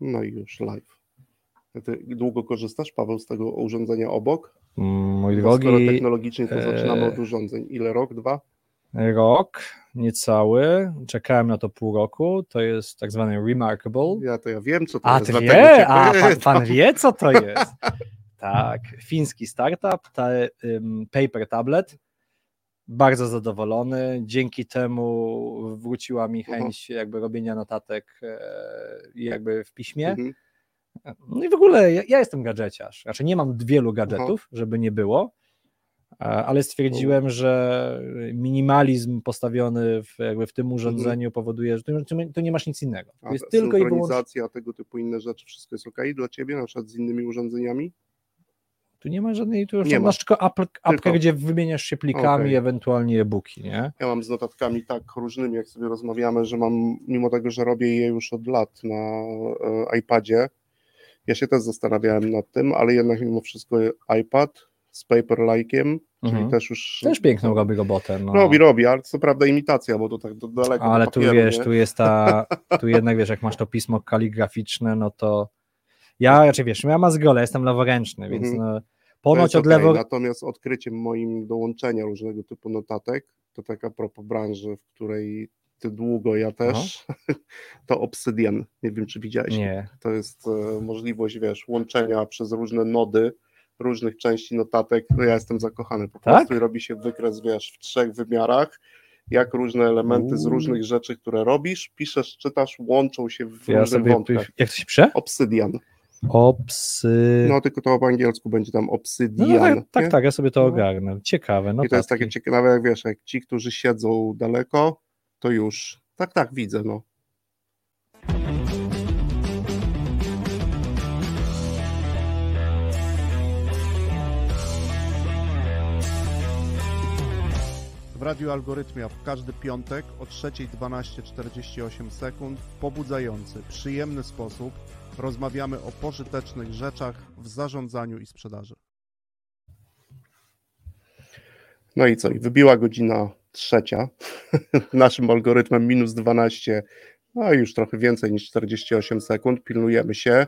No i już live. Ty długo korzystasz, Paweł, z tego urządzenia obok? Mm, Mój Bo drogi, skoro technologicznie to zaczynamy e, od urządzeń. Ile rok, dwa? rok, niecały, czekałem na to pół roku, to jest tak zwany Remarkable. Ja to ja wiem, co to A jest. ty wie, a pan, pan wie, co to jest. Tak, fiński startup, ta, ym, Paper Tablet. Bardzo zadowolony. Dzięki temu wróciła mi chęć jakby robienia notatek e, jakby w piśmie. Mhm. No i w ogóle ja, ja jestem gadżeciarz. Znaczy nie mam wielu gadżetów, żeby nie było, a- ale stwierdziłem, że minimalizm postawiony w, jakby w tym urządzeniu powoduje, że tu, tu nie masz nic innego. To jest tylko i wyłącznie. tego typu inne rzeczy, wszystko jest ok dla ciebie, na przykład z innymi urządzeniami? Tu nie ma żadnej, tu już Nie ma. masz tylko apl, apkę, Tylko. gdzie wymieniasz się plikami, Okej. ewentualnie e-booki, nie? Ja mam z notatkami tak różnymi, jak sobie rozmawiamy, że mam, mimo tego, że robię je już od lat na e, iPadzie, ja się też zastanawiałem nad tym, ale jednak mimo wszystko iPad z Paperlike'iem, czyli Mhm. też już... Też piękną robi robotę. No. Robi, robi, ale co prawda imitacja, bo to tak do, daleko Ale do tu papieru, wiesz, nie? tu jest ta, tu jednak wiesz, jak masz to pismo kaligraficzne, no to ja raczej wiesz, ja mam zgolę, jestem leworęczny, więc Mhm. no, To ponoć od okej, lewo, Natomiast odkryciem moim dołączenia różnego typu notatek, to tak a propos branży, w której ty długo, ja też, to Obsidian. Nie wiem, czy widziałeś. nie, To jest e, możliwość, wiesz, łączenia przez różne nody różnych części notatek. No ja jestem zakochany po Tak? prostu i robi się wykres, wiesz, w trzech wymiarach, jak różne elementy z różnych rzeczy, które robisz, piszesz, czytasz, łączą się w ja różnych wątkach. jak to się pisze? Obsydian. Obsy... No tylko to po angielsku będzie tam No, obsydian. no, tak, nie? tak, tak, ja sobie to No. ogarnę. Ciekawe, no I to jest takie ciekawe, jak wiesz, jak ci, którzy siedzą daleko, to już. Tak, tak, widzę, no. W Radiu Algorytmia w każdy piątek o 3.12.48 sekund w pobudzający, przyjemny sposób rozmawiamy o pożytecznych rzeczach w zarządzaniu i sprzedaży. No i co? I wybiła godzina trzecia. Naszym algorytmem minus 12, a już trochę więcej niż 48 sekund. Pilnujemy się.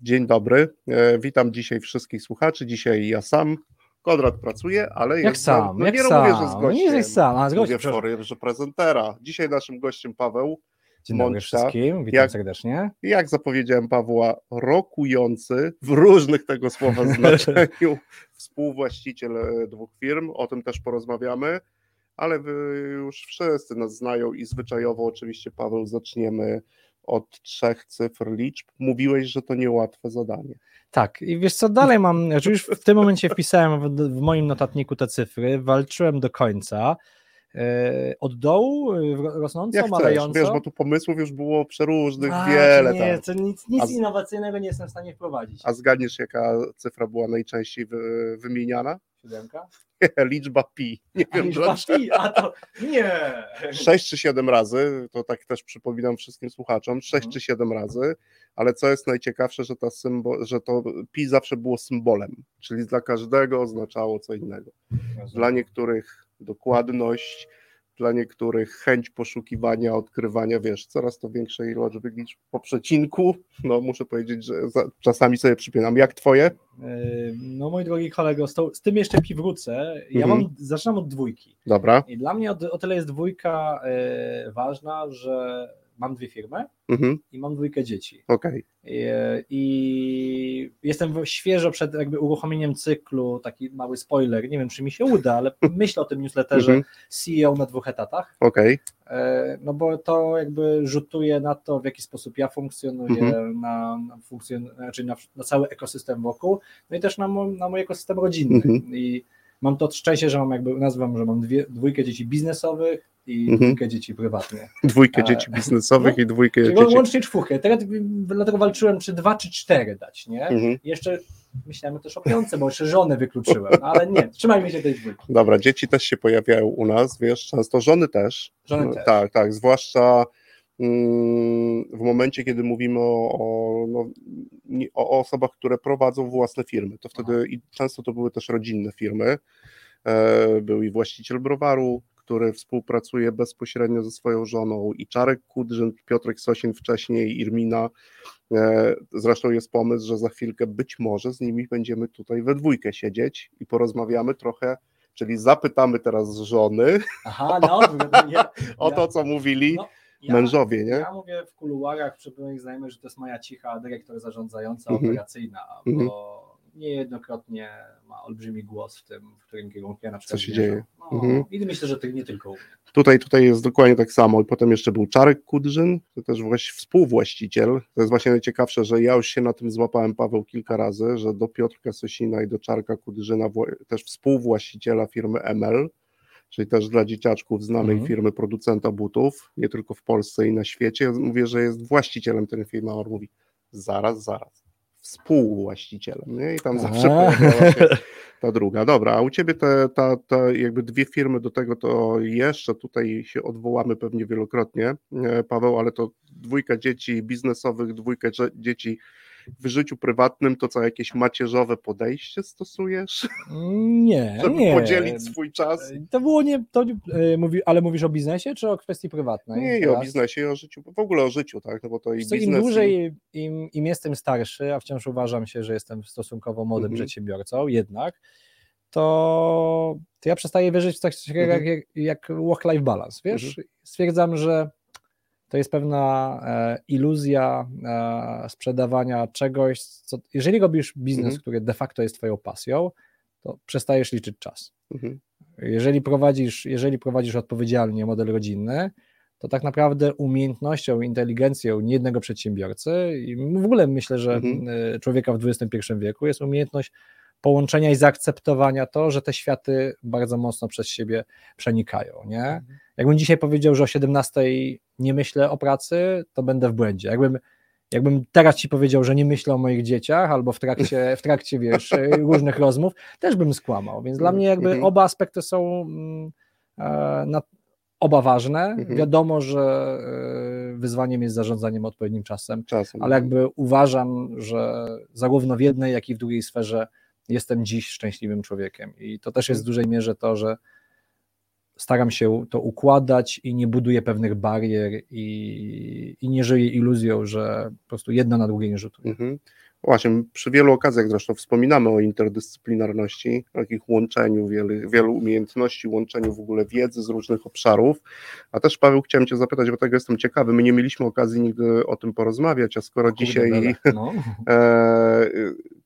Dzień dobry. E, witam dzisiaj wszystkich słuchaczy. Dzisiaj ja sam. Konrad pracuje, ale Jak jest sam, no jak nie sam. mówię, że z No gościem. nie jesteś sam, a z gościem, Mówię w formie, prezentera. Dzisiaj naszym gościem Paweł. Dzień dobry wszystkim, witam Jak- serdecznie. Jak zapowiedziałem Pawła, rokujący w różnych tego słowa znaczeniu współwłaściciel e, dwóch firm. O tym też porozmawiamy, ale wy już wszyscy nas znają i zwyczajowo oczywiście, Paweł, zaczniemy od trzech cyfr liczb. Mówiłeś, że to niełatwe zadanie. Tak, i wiesz co, dalej mam, znaczy już w tym momencie wpisałem w, w moim notatniku te cyfry, walczyłem do końca, od dołu, e, rosnąco, Jak chcesz, malejąco. wiesz, bo tu pomysłów już było przeróżnych, A, wiele. Nie, tak. to nic, nic A innowacyjnego nie jestem w stanie wprowadzić. A zgadniesz, jaka cyfra była najczęściej wy, wymieniana? Siódemka? Liczba pi. Nie A, wiem, liczba dlaczego. pi, a to nie! 6 czy 7 razy, to tak też przypominam wszystkim słuchaczom, 6 Mhm. czy 7 razy, ale co jest najciekawsze, że, ta że to pi zawsze było symbolem, czyli dla każdego oznaczało co innego. Dla niektórych dokładność, dla niektórych chęć poszukiwania, odkrywania, wiesz, coraz to większej liczby liczb po przecinku, no muszę powiedzieć, że za, czasami sobie przypominam, jak twoje? E, No mój drogi kolego, z, tą, z tym jeszcze pi wrócę. Ja Mhm. mam, zaczynam od dwójki. Dobra, I dla mnie o, o tyle jest dwójka e, ważna, że mam dwie firmy mhm. i mam dwójkę dzieci. okej, I, I jestem świeżo przed jakby uruchomieniem cyklu, taki mały spoiler, nie wiem czy mi się uda, ale myślę o tym newsletterze Mhm. CEO na dwóch etatach, okej, e, no bo to jakby rzutuje na to, w jaki sposób ja funkcjonuję, Mhm. na, na, funkcjon- znaczy na, na cały ekosystem wokół, no i też na, mo, na mój ekosystem rodzinny. Mhm. I mam to szczęście, że mam jakby, nazywam, że mam dwie, dwójkę dzieci biznesowych i Mhm. dwójkę dzieci prywatnie. dwójkę E, dzieci biznesowych no, i dwójkę Czyli dzieci... łącznie czwórkę. Teraz dlatego walczyłem, czy dwa, czy cztery dać, nie? Mhm. Jeszcze myślałem też o piątce, bo jeszcze żonę wykluczyłem, no, ale nie, trzymajmy się tej dwójki. Dobra, dzieci też się pojawiają u nas, wiesz, często żony też. Żony No, też. Tak, tak, zwłaszcza w momencie, kiedy mówimy o, o, no, o osobach, które prowadzą własne firmy, to wtedy i często to były też rodzinne firmy. E, Był i właściciel browaru, który współpracuje bezpośrednio ze swoją żoną i Czarek Kudrzyn, Piotrek Sosin wcześniej, Irmina. E, zresztą jest pomysł, że za chwilkę być może z nimi będziemy tutaj we dwójkę siedzieć i porozmawiamy trochę Czyli zapytamy teraz żony Aha, no, ja, o to, co mówili no, ja, mężowie, nie? Ja mówię w kuluarach przy moich znajomych, że to jest moja cicha dyrektor zarządzająca, mhm. operacyjna, bo mhm. niejednokrotnie ma olbrzymi głos w tym, w którym kierunku ja na przykład Co się dzieje. No, mhm. I myślę, że to nie tylko. Tutaj, tutaj jest dokładnie tak samo. I potem jeszcze był Czarek Kudrzyn, to też właśnie współwłaściciel. To jest właśnie najciekawsze, że ja już się na tym złapałem, Paweł, kilka razy, że do Piotrka Sosina i do Czarka Kudrzyna, też współwłaściciela firmy ML, czyli też dla dzieciaczków znanej mhm. firmy producenta butów, nie tylko w Polsce i na świecie. Mówię, że jest właścicielem tej firmy, a on mówi, zaraz, zaraz, współwłaścicielem, nie? I tam zawsze pojawiała się ta druga. Dobra, a u Ciebie te, ta, ta jakby dwie firmy do tego, to jeszcze tutaj się odwołamy pewnie wielokrotnie, Paweł, ale to dwójka dzieci biznesowych, dwójka dzieci w życiu prywatnym to co jakieś macierzowe podejście stosujesz? Nie, Żeby nie. podzielić swój czas? To było nie, to, e, mówi, ale mówisz o biznesie czy o kwestii prywatnej? Nie, i o biznesie, i o życiu, w ogóle o życiu, tak, no bo to i biznes... Im dłużej, im, im jestem starszy, a wciąż uważam się, że jestem stosunkowo młodym mhm. przedsiębiorcą, jednak, to, to ja przestaję wierzyć w coś takiego mhm. jak, jak work-life balance, wiesz? Mhm. Stwierdzam, że to jest pewna e, iluzja e, sprzedawania czegoś, co, jeżeli robisz biznes, mhm. który de facto jest twoją pasją, to przestajesz liczyć czas. Mhm. Jeżeli, prowadzisz, jeżeli prowadzisz odpowiedzialnie model rodzinny, to tak naprawdę umiejętnością, inteligencją niejednego przedsiębiorcy i w ogóle myślę, że mhm. E, człowieka w XXI wieku jest umiejętność połączenia i zaakceptowania to, że te światy bardzo mocno przez siebie przenikają. Nie? Mhm. Jakbym dzisiaj powiedział, że o 17 nie myślę o pracy, to będę w błędzie. Jakbym, jakbym teraz ci powiedział, że nie myślę o moich dzieciach, albo w trakcie, w trakcie wiesz, różnych rozmów, też bym skłamał. Więc dla mnie jakby mhm. oba aspekty są mm, e, na, oba ważne. Mhm. Wiadomo, że e, wyzwaniem jest zarządzaniem odpowiednim czasem, czasem, ale jakby uważam, że zarówno w jednej, jak i w drugiej sferze jestem dziś szczęśliwym człowiekiem. I to też jest w dużej mierze to, że staram się to układać i nie buduję pewnych barier i, i nie żyję iluzją, że po prostu jedno na drugie nie rzutuje. Mhm. Właśnie, przy wielu okazjach zresztą wspominamy o interdyscyplinarności, o takich łączeniu wielu, wielu umiejętności, łączeniu w ogóle wiedzy z różnych obszarów. A też Paweł, chciałem Cię zapytać, bo tego jestem ciekawy, my nie mieliśmy okazji nigdy o tym porozmawiać, a skoro Kurde dzisiaj, no. e,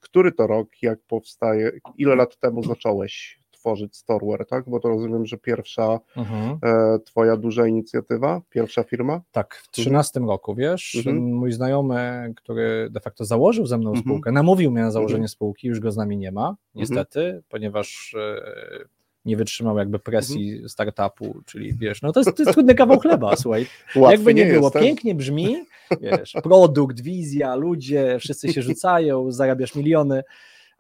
który to rok, jak powstaje, ile lat temu zacząłeś tworzyć Storeware, tak? Bo to rozumiem, że pierwsza mhm. e, twoja duża inicjatywa, pierwsza firma? Tak, w 13 mhm. roku, wiesz, mhm. mój znajomy, który de facto założył ze mną mhm. spółkę, namówił mnie na założenie mhm. spółki, już go z nami nie ma, niestety, ponieważ e, nie wytrzymał jakby presji startupu, czyli wiesz, no to jest, to jest trudny kawał chleba, słuchaj. Łatwy jakby nie, nie było, pięknie brzmi, wiesz, produkt, wizja, ludzie, wszyscy się rzucają, zarabiasz miliony,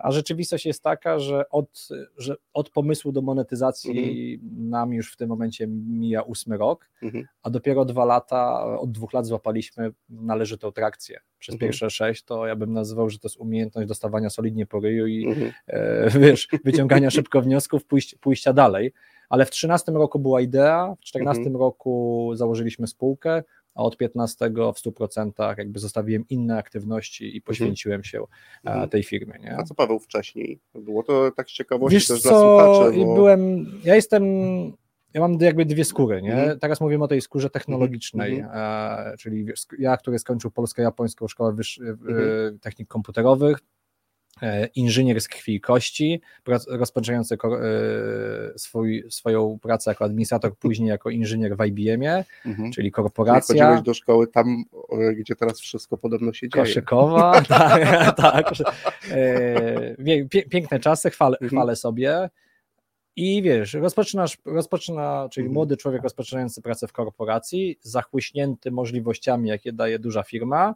a rzeczywistość jest taka, że od, że od pomysłu do monetyzacji mhm. nam już w tym momencie mija ósmy rok, mhm. a dopiero dwa lata, od dwóch lat złapaliśmy należytą trakcję. Przez mhm. pierwsze sześć to ja bym nazywał, że to jest umiejętność dostawania solidnie po ryju i mhm. e, wiesz, wyciągania szybko wniosków, pójść, pójścia dalej. Ale w 13 roku była idea, w 14 mhm. roku założyliśmy spółkę, a od 15 w 100% jakby zostawiłem inne aktywności i mhm. poświęciłem się e, mhm. tej firmie. Nie? A co Paweł wcześniej? Było to tak z ciekawości Wiesz też co, dla słuchaczy. Bo... byłem, ja jestem ja mam jakby dwie skóry, nie? Mhm. Teraz mówimy o tej skórze technologicznej, mhm. e, czyli ja, który skończył Polsko-Japońską Szkołę Wyż... Mhm. Technik Komputerowych, E, inżynier z krwi i kości, rozpoczynający e, swój, swoją pracę jako administrator, później jako inżynier w IBM-ie, mhm. czyli korporacja. Czyli chodziłeś do szkoły tam, gdzie teraz wszystko podobno się dzieje. Koszykowa, tak, tak. E, piękne czasy, chwalę, mhm. chwalę sobie. I wiesz, rozpoczynasz, rozpoczyna, czyli mhm. młody człowiek rozpoczynający pracę w korporacji, zachłyśnięty możliwościami, jakie daje duża firma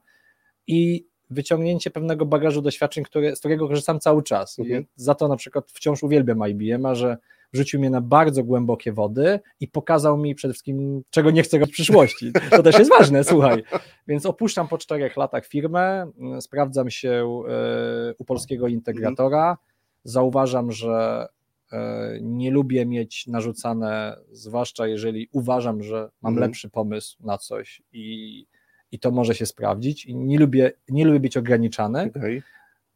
i wyciągnięcie pewnego bagażu doświadczeń, który, z którego korzystam cały czas. Mhm. za to na przykład wciąż uwielbiam IBM, a że wrzucił mnie na bardzo głębokie wody i pokazał mi przede wszystkim, czego nie chcę robić w przyszłości. To też jest ważne, słuchaj. Więc opuszczam po czterech latach firmę, sprawdzam się e, u polskiego integratora, zauważam, że e, nie lubię mieć narzucane, zwłaszcza jeżeli uważam, że mam Mhm. lepszy pomysł na coś i, i to może się sprawdzić. I nie lubię, nie lubię być ograniczany, Okej.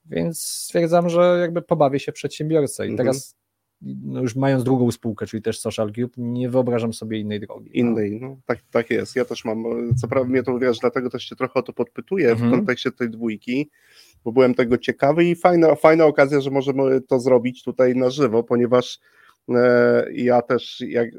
więc stwierdzam, że jakby pobawię się przedsiębiorcę. I Mhm. teraz, no już mając drugą spółkę, czyli też Social Group, nie wyobrażam sobie innej drogi. no. Innej, no tak, tak jest. Ja też mam, co prawda mnie to wiesz, dlatego też się trochę o to podpytuję Mhm. w kontekście tej dwójki, bo byłem tego ciekawy i fajna, fajna okazja, że możemy to zrobić tutaj na żywo, ponieważ e, ja też jak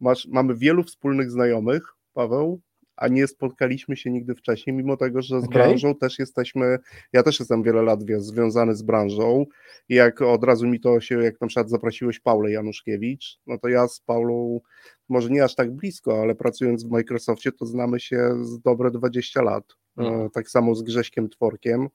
masz, mamy wielu wspólnych znajomych, Paweł, a nie spotkaliśmy się nigdy wcześniej, mimo tego, że z Okej. branżą też jesteśmy, ja też jestem wiele lat związany z branżą i jak od razu mi to się, jak na przykład zaprosiłeś Paulę Januszkiewicz, no to ja z Paulą może nie aż tak blisko, ale pracując w Microsoftie, to znamy się z dobre 20 lat. E, Tak samo z Grześkiem Tworkiem.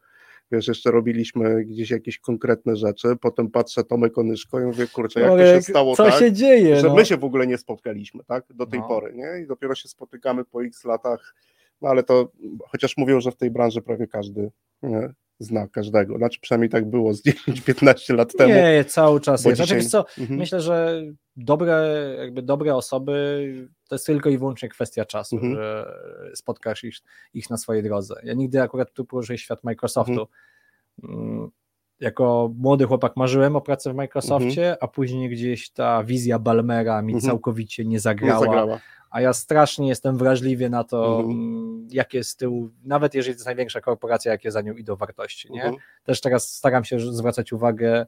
Wiesz, jeszcze robiliśmy gdzieś jakieś konkretne rzeczy, potem patrzę Tomek Onyszko i mówię, kurczę, jak to się stało co tak, się dzieje? że no? my się w ogóle nie spotkaliśmy, tak, do tej No. pory, nie? I dopiero się spotykamy po x latach, no ale to, chociaż mówią, że w tej branży prawie każdy nie, zna każdego, znaczy przynajmniej tak było z 10-15 lat temu. Nie, cały czas jest. Znaczy, dzisiaj- wiesz co, Mhm. myślę, że dobre, jakby dobre osoby to jest tylko i wyłącznie kwestia czasu, Mhm. że spotkasz ich, ich na swojej drodze. Ja nigdy akurat tu poruszyłem świat Microsoftu. Mhm. Mm, Jako młody chłopak marzyłem o pracy w Microsoftie, a później gdzieś ta wizja Balmera mi Mhm. całkowicie nie Nie zagrała, zagrała. A ja strasznie jestem wrażliwy na to, Mhm. mm, jakie z tyłu, nawet jeżeli to jest największa korporacja, jakie za nią idą wartości. Nie? Mhm. też teraz staram się zwracać uwagę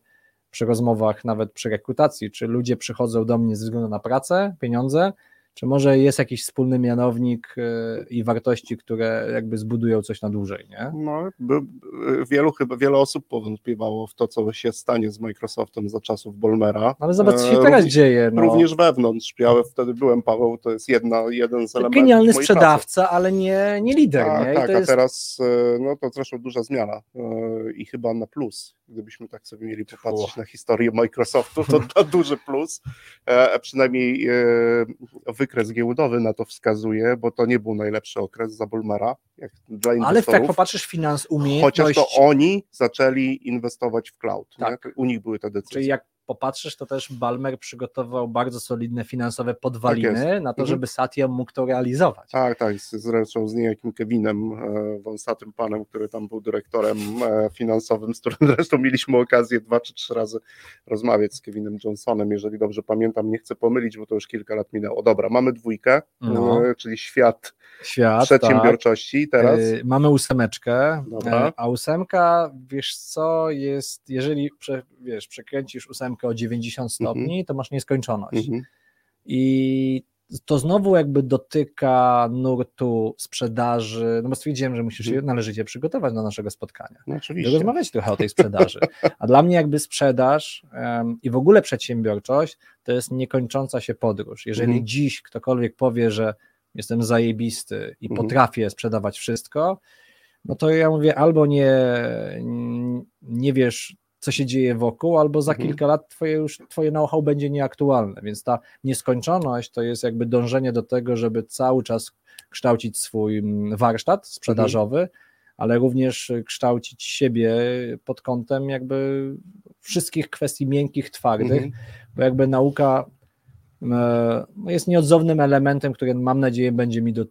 przy rozmowach, nawet przy rekrutacji, czy ludzie przychodzą do mnie ze względu na pracę, pieniądze, czy może jest jakiś wspólny mianownik y, i wartości, które jakby zbudują coś na dłużej, nie? No, by, by- wielu chyba, wiele osób powątpiewało w to, co się stanie z Microsoftem za czasów Bolmera. Ale zobacz, co się E, teraz dzieje. No. Również wewnątrz. Ja wtedy byłem, Paweł, to jest jedna, jeden z elementów Genialny mojej pracy. sprzedawca, ale nie, nie lider, Tak, nie? Tak, a jest... teraz e, no to zresztą duża zmiana e, i chyba na plus, gdybyśmy tak sobie mieli popatrzeć Uch. na historię Microsoftu, to na duży plus, a przynajmniej e, wykres giełdowy na to wskazuje, bo to nie był najlepszy okres za dla Ale jak popatrzysz finans, Chociaż umiejętność, to oni zaczęli inwestować w cloud. Tak. Nie? U nich były te decyzje. czyli jak popatrzysz, to też Balmer przygotował bardzo solidne finansowe podwaliny Tak na to, Mhm. żeby Satya mógł to realizować. Tak, tak, zresztą z niejakim Kevinem e, Wąsatym Panem, który tam był dyrektorem e, finansowym, z którym zresztą mieliśmy okazję dwa czy trzy razy rozmawiać z Kevinem Johnsonem, jeżeli dobrze pamiętam, nie chcę pomylić, bo to już kilka lat minęło. Dobra, mamy dwójkę, No. e, czyli świat Świat, tak. przedsiębiorczości teraz. Y, Mamy ósemeczkę, Dobra. a ósemka, wiesz co, jest, jeżeli prze, wiesz, przekręcisz ósemkę o 90 stopni, to masz nieskończoność. Mhm. I to znowu jakby dotyka nurtu sprzedaży, no bo stwierdziłem, że musisz się Mhm. należycie przygotować do naszego spotkania. No I oczywiście. rozmawiać trochę o tej sprzedaży. A dla mnie jakby sprzedaż em, i w ogóle przedsiębiorczość to jest niekończąca się podróż. Jeżeli Mhm. dziś ktokolwiek powie, że jestem zajebisty i Mhm. potrafię sprzedawać wszystko, no to ja mówię albo nie, nie wiesz, co się dzieje wokół, albo za Mhm. kilka lat twoje już twoje know-how będzie nieaktualne, więc ta nieskończoność to jest jakby dążenie do tego, żeby cały czas kształcić swój mm, warsztat sprzedażowy, ale również kształcić siebie pod kątem jakby wszystkich kwestii miękkich, twardych, Mhm. bo jakby nauka jest nieodzownym elementem, który mam nadzieję będzie mi, do,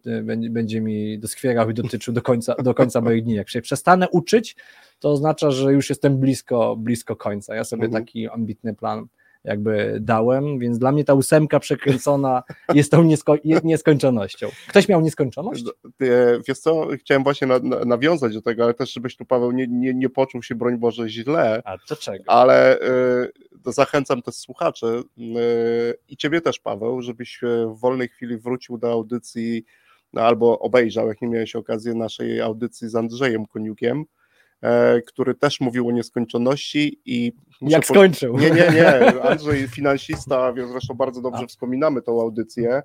będzie, mi doskwierał i dotyczył do końca, do końca moich dni. Jak się przestanę uczyć, to oznacza, że już jestem blisko, blisko końca. Ja sobie Mhm. taki ambitny plan jakby dałem, więc dla mnie ta ósemka przekręcona jest tą niesko, nieskończonością. Ktoś miał nieskończoność? E, Wiesz co, chciałem właśnie na, na, nawiązać do tego, ale też żebyś tu Paweł nie, nie, nie poczuł się, broń Boże, źle, A to czego? ale y, zachęcam też słuchaczy i ciebie też, Paweł, żebyś y, w wolnej chwili wrócił do audycji no, albo obejrzał, jak nie miałeś okazji, naszej audycji z Andrzejem Koniukiem, e, który też mówił o nieskończoności i Jak po- skończył? nie, nie, nie. Andrzej, finansista, więc zresztą bardzo dobrze A. wspominamy tą audycję, e,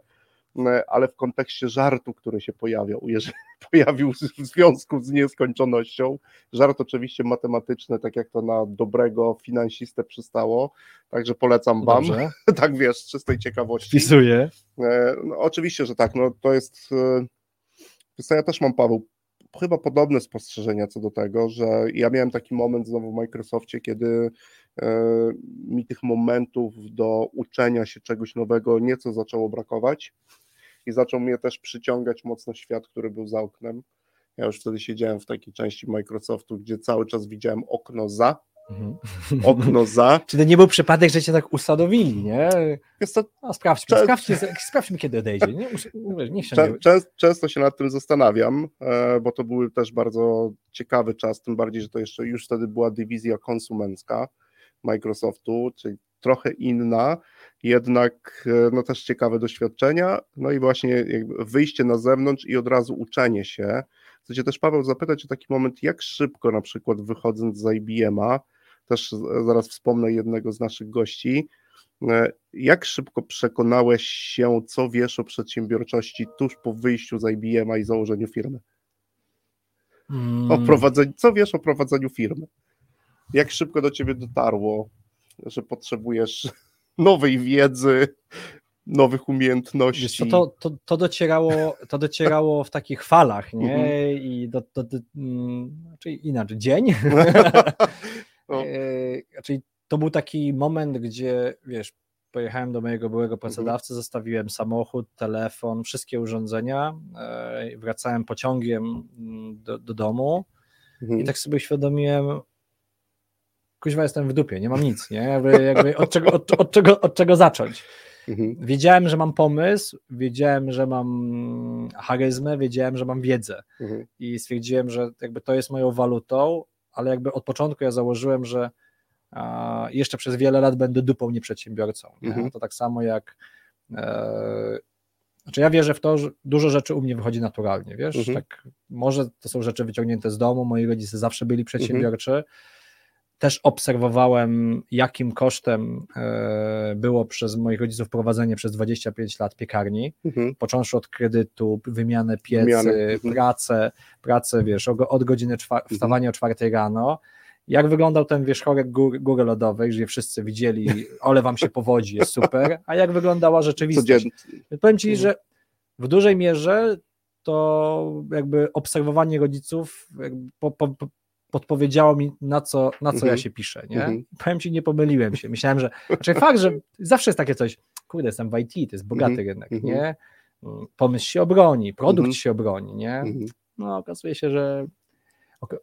ale w kontekście żartu, który się pojawiał, jeżeli pojawił w związku z nieskończonością. Żart oczywiście matematyczny, tak jak to na dobrego finansistę przystało, także polecam wam, Dobrze, tak wiesz, z czystej ciekawości. wpisuję. E, No, oczywiście, że tak, no to jest, e, wiesz ja też mam, Paweł, chyba podobne spostrzeżenia co do tego, że ja miałem taki moment znowu w Microsoftie, kiedy e, mi tych momentów do uczenia się czegoś nowego nieco zaczęło brakować i zaczął mnie też przyciągać mocno świat, który był za oknem. Ja już wtedy siedziałem w takiej części Microsoftu, gdzie cały czas widziałem okno za, Mhm. okno za. Czy to nie był przypadek, że cię tak usadowili, nie? Jest to No, sprawdźmy, sprawdźmy, sprawdźmy, kiedy odejdzie. Nie, Czę, nie... czę, często się nad tym zastanawiam, e, bo to był też bardzo ciekawy czas, tym bardziej, że to jeszcze już wtedy była dywizja konsumencka Microsoftu, czyli trochę inna, jednak e, no też ciekawe doświadczenia, no i właśnie jakby wyjście na zewnątrz i od razu uczenie się. Chcę cię też Paweł zapytać o taki moment, jak szybko na przykład wychodząc z IBM-a, też zaraz wspomnę jednego z naszych gości, E, Jak szybko przekonałeś się, co wiesz o przedsiębiorczości tuż po wyjściu z IBM-a i założeniu firmy? Mm, O prowadzeniu, co wiesz o prowadzeniu firmy? Jak szybko do ciebie dotarło, że potrzebujesz nowej wiedzy, nowych Wiesz umiejętności? co, to, to, to, docierało, to docierało w takich falach, nie? Mhm. I do, do, do, mm, czyli inaczej, dzień. No. E, Czyli to był taki moment, gdzie wiesz, pojechałem do mojego byłego Mhm. pracodawcy, zostawiłem samochód, telefon, wszystkie urządzenia, e, wracałem pociągiem mm, do, do domu Mhm. i tak sobie uświadomiłem, kuźwa jestem w dupie, nie mam nic, nie? Jakby, jakby od, czego, od, od, czego, od czego zacząć? Mhm. Wiedziałem, że mam pomysł, wiedziałem, że mam charyzmę, wiedziałem, że mam wiedzę Mhm. i stwierdziłem, że jakby to jest moją walutą, ale jakby od początku ja założyłem, że a, jeszcze przez wiele lat będę dupą nieprzedsiębiorcą. Nie? Mhm. To tak samo jak e, znaczy ja wierzę w to, że dużo rzeczy u mnie wychodzi naturalnie, wiesz, tak może to są rzeczy wyciągnięte z domu, moi rodzice zawsze byli przedsiębiorczy, też obserwowałem, jakim kosztem e, było przez moich rodziców prowadzenie przez 25 lat piekarni, Mhm. począwszy od kredytu, wymianę piecy, Wymianę, mhm. pracę, pracę, wiesz, od godziny czwa- wstawania o 4 rano. Jak wyglądał ten wierzchołek góry, góry lodowej, że wszyscy widzieli, ole wam się powodzi, jest super, a jak wyglądała rzeczywistość. Codziennie. Powiem ci, Mhm. że w dużej mierze to jakby obserwowanie rodziców jakby po, po, podpowiedziało mi, na co, na co ja Mhm. się piszę, nie? Mhm. Powiem ci, nie pomyliłem się. Myślałem, że, znaczy fakt, że zawsze jest takie coś, kurde, jestem w IT, to jest bogaty Mhm. rynek, Mhm. nie? Pomysł się obroni, produkt Mhm. się obroni, nie? No okazuje się, że,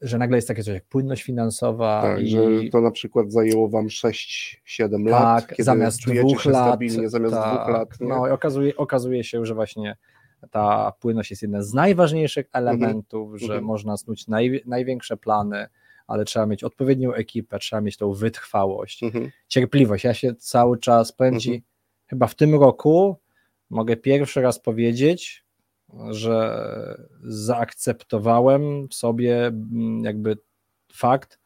że nagle jest takie coś jak płynność finansowa Tak, i że to na przykład zajęło wam 6-7 lat, tak, kiedy zamiast czujecie dwóch się lat. stabilnie, zamiast tak, dwóch lat. Nie? No i okazuje, okazuje się, że właśnie ta płynność jest jednym z najważniejszych elementów, że Mhm. można snuć naj, największe plany, ale trzeba mieć odpowiednią ekipę, trzeba mieć tą wytrwałość, Mhm. cierpliwość. Ja się cały czas, Ci, Mhm. chyba w tym roku mogę pierwszy raz powiedzieć, że zaakceptowałem w sobie mm, jakby fakt,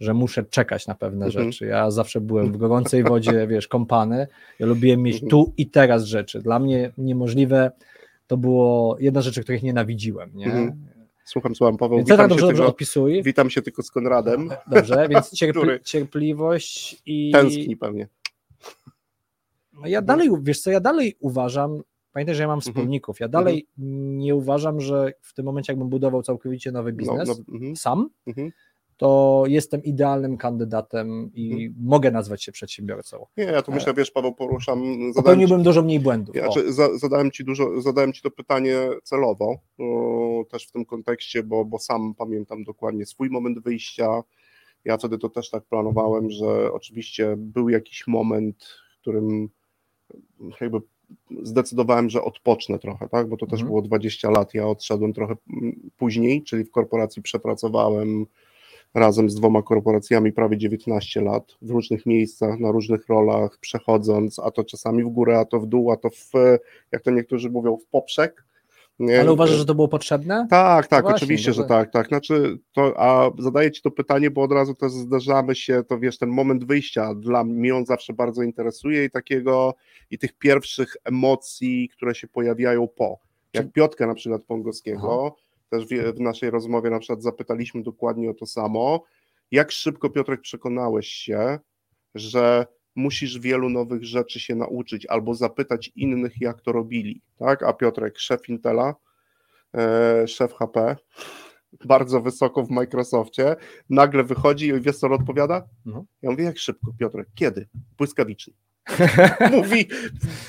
że muszę czekać na pewne Mhm. rzeczy. Ja zawsze byłem w gorącej wodzie, wiesz, kąpany. Ja lubiłem mieć Mhm. tu i teraz rzeczy. Dla mnie niemożliwe to było jedna z rzeczy, których nienawidziłem, nie? Mhm. Słucham, słucham, Paweł, Więc witam tak się, dobrze, dobrze tylko, odpisuj. witam się tylko z Konradem. Dobrze, więc cierpli, cierpliwość i... Tęskni pewnie. No ja dalej, wiesz co, ja dalej uważam, pamiętaj, że ja mam Mhm. wspólników, ja dalej nie uważam, że w tym momencie jakbym budował całkowicie nowy biznes No, no, mhm, sam, mhm. To jestem idealnym kandydatem i Mhm. mogę nazwać się przedsiębiorcą. Nie, ja tu myślę, wiesz, Paweł, poruszam. Zadałem ci, Popełniłbym dużo mniej błędów. ja, czy, za, zadałem ci dużo, zadałem ci to pytanie celowo, o, też w tym kontekście, bo, bo sam pamiętam dokładnie swój moment wyjścia. Ja wtedy to też tak planowałem, że oczywiście był jakiś moment, w którym jakby zdecydowałem, że odpocznę trochę, tak? Bo to też Mhm. było 20 lat. Ja odszedłem trochę później, czyli w korporacji przepracowałem razem z dwoma korporacjami prawie 19 lat w różnych miejscach, na różnych rolach, przechodząc, a to czasami w górę, a to w dół, a to w, jak to niektórzy mówią, w poprzek. Nie? Ale uważasz, że to było potrzebne? Tak, tak, właśnie, oczywiście, no że tak, tak. Znaczy, to, a zadaję Ci to pytanie, bo od razu też zdarzamy się, to wiesz, ten moment wyjścia dla mnie on zawsze bardzo interesuje i takiego, i tych pierwszych emocji, które się pojawiają po. Jak Piotka na przykład Pongowskiego, też w, w naszej rozmowie na przykład zapytaliśmy dokładnie o to samo. Jak szybko, Piotrek, przekonałeś się, że musisz wielu nowych rzeczy się nauczyć albo zapytać innych, jak to robili, tak? A Piotrek, szef Intela, e, szef HP, bardzo wysoko w Microsoftie, nagle wychodzi i wiesz co odpowiada? No. Ja mówię, jak szybko, Piotrek, kiedy? Błyskawicznie. Mówi,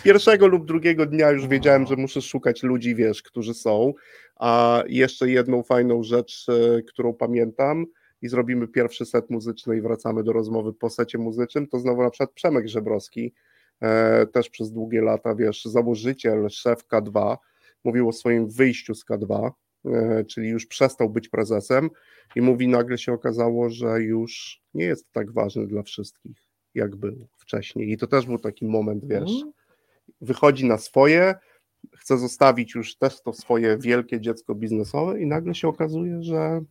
pierwszego lub drugiego dnia już wiedziałem, że muszę szukać ludzi, wiesz, którzy są. A jeszcze jedną fajną rzecz, e, którą pamiętam i zrobimy pierwszy set muzyczny i wracamy do rozmowy po secie muzycznym, to znowu na przykład Przemek Żebrowski, e, też przez długie lata, wiesz, założyciel, szef K2, mówił o swoim wyjściu z K2, e, czyli już przestał być prezesem i mówi, nagle się okazało, że już nie jest tak ważny dla wszystkich, jak był wcześniej. I to też był taki moment, wiesz, Mhm. wychodzi na swoje, chce zostawić już też to swoje wielkie dziecko biznesowe i nagle się okazuje, że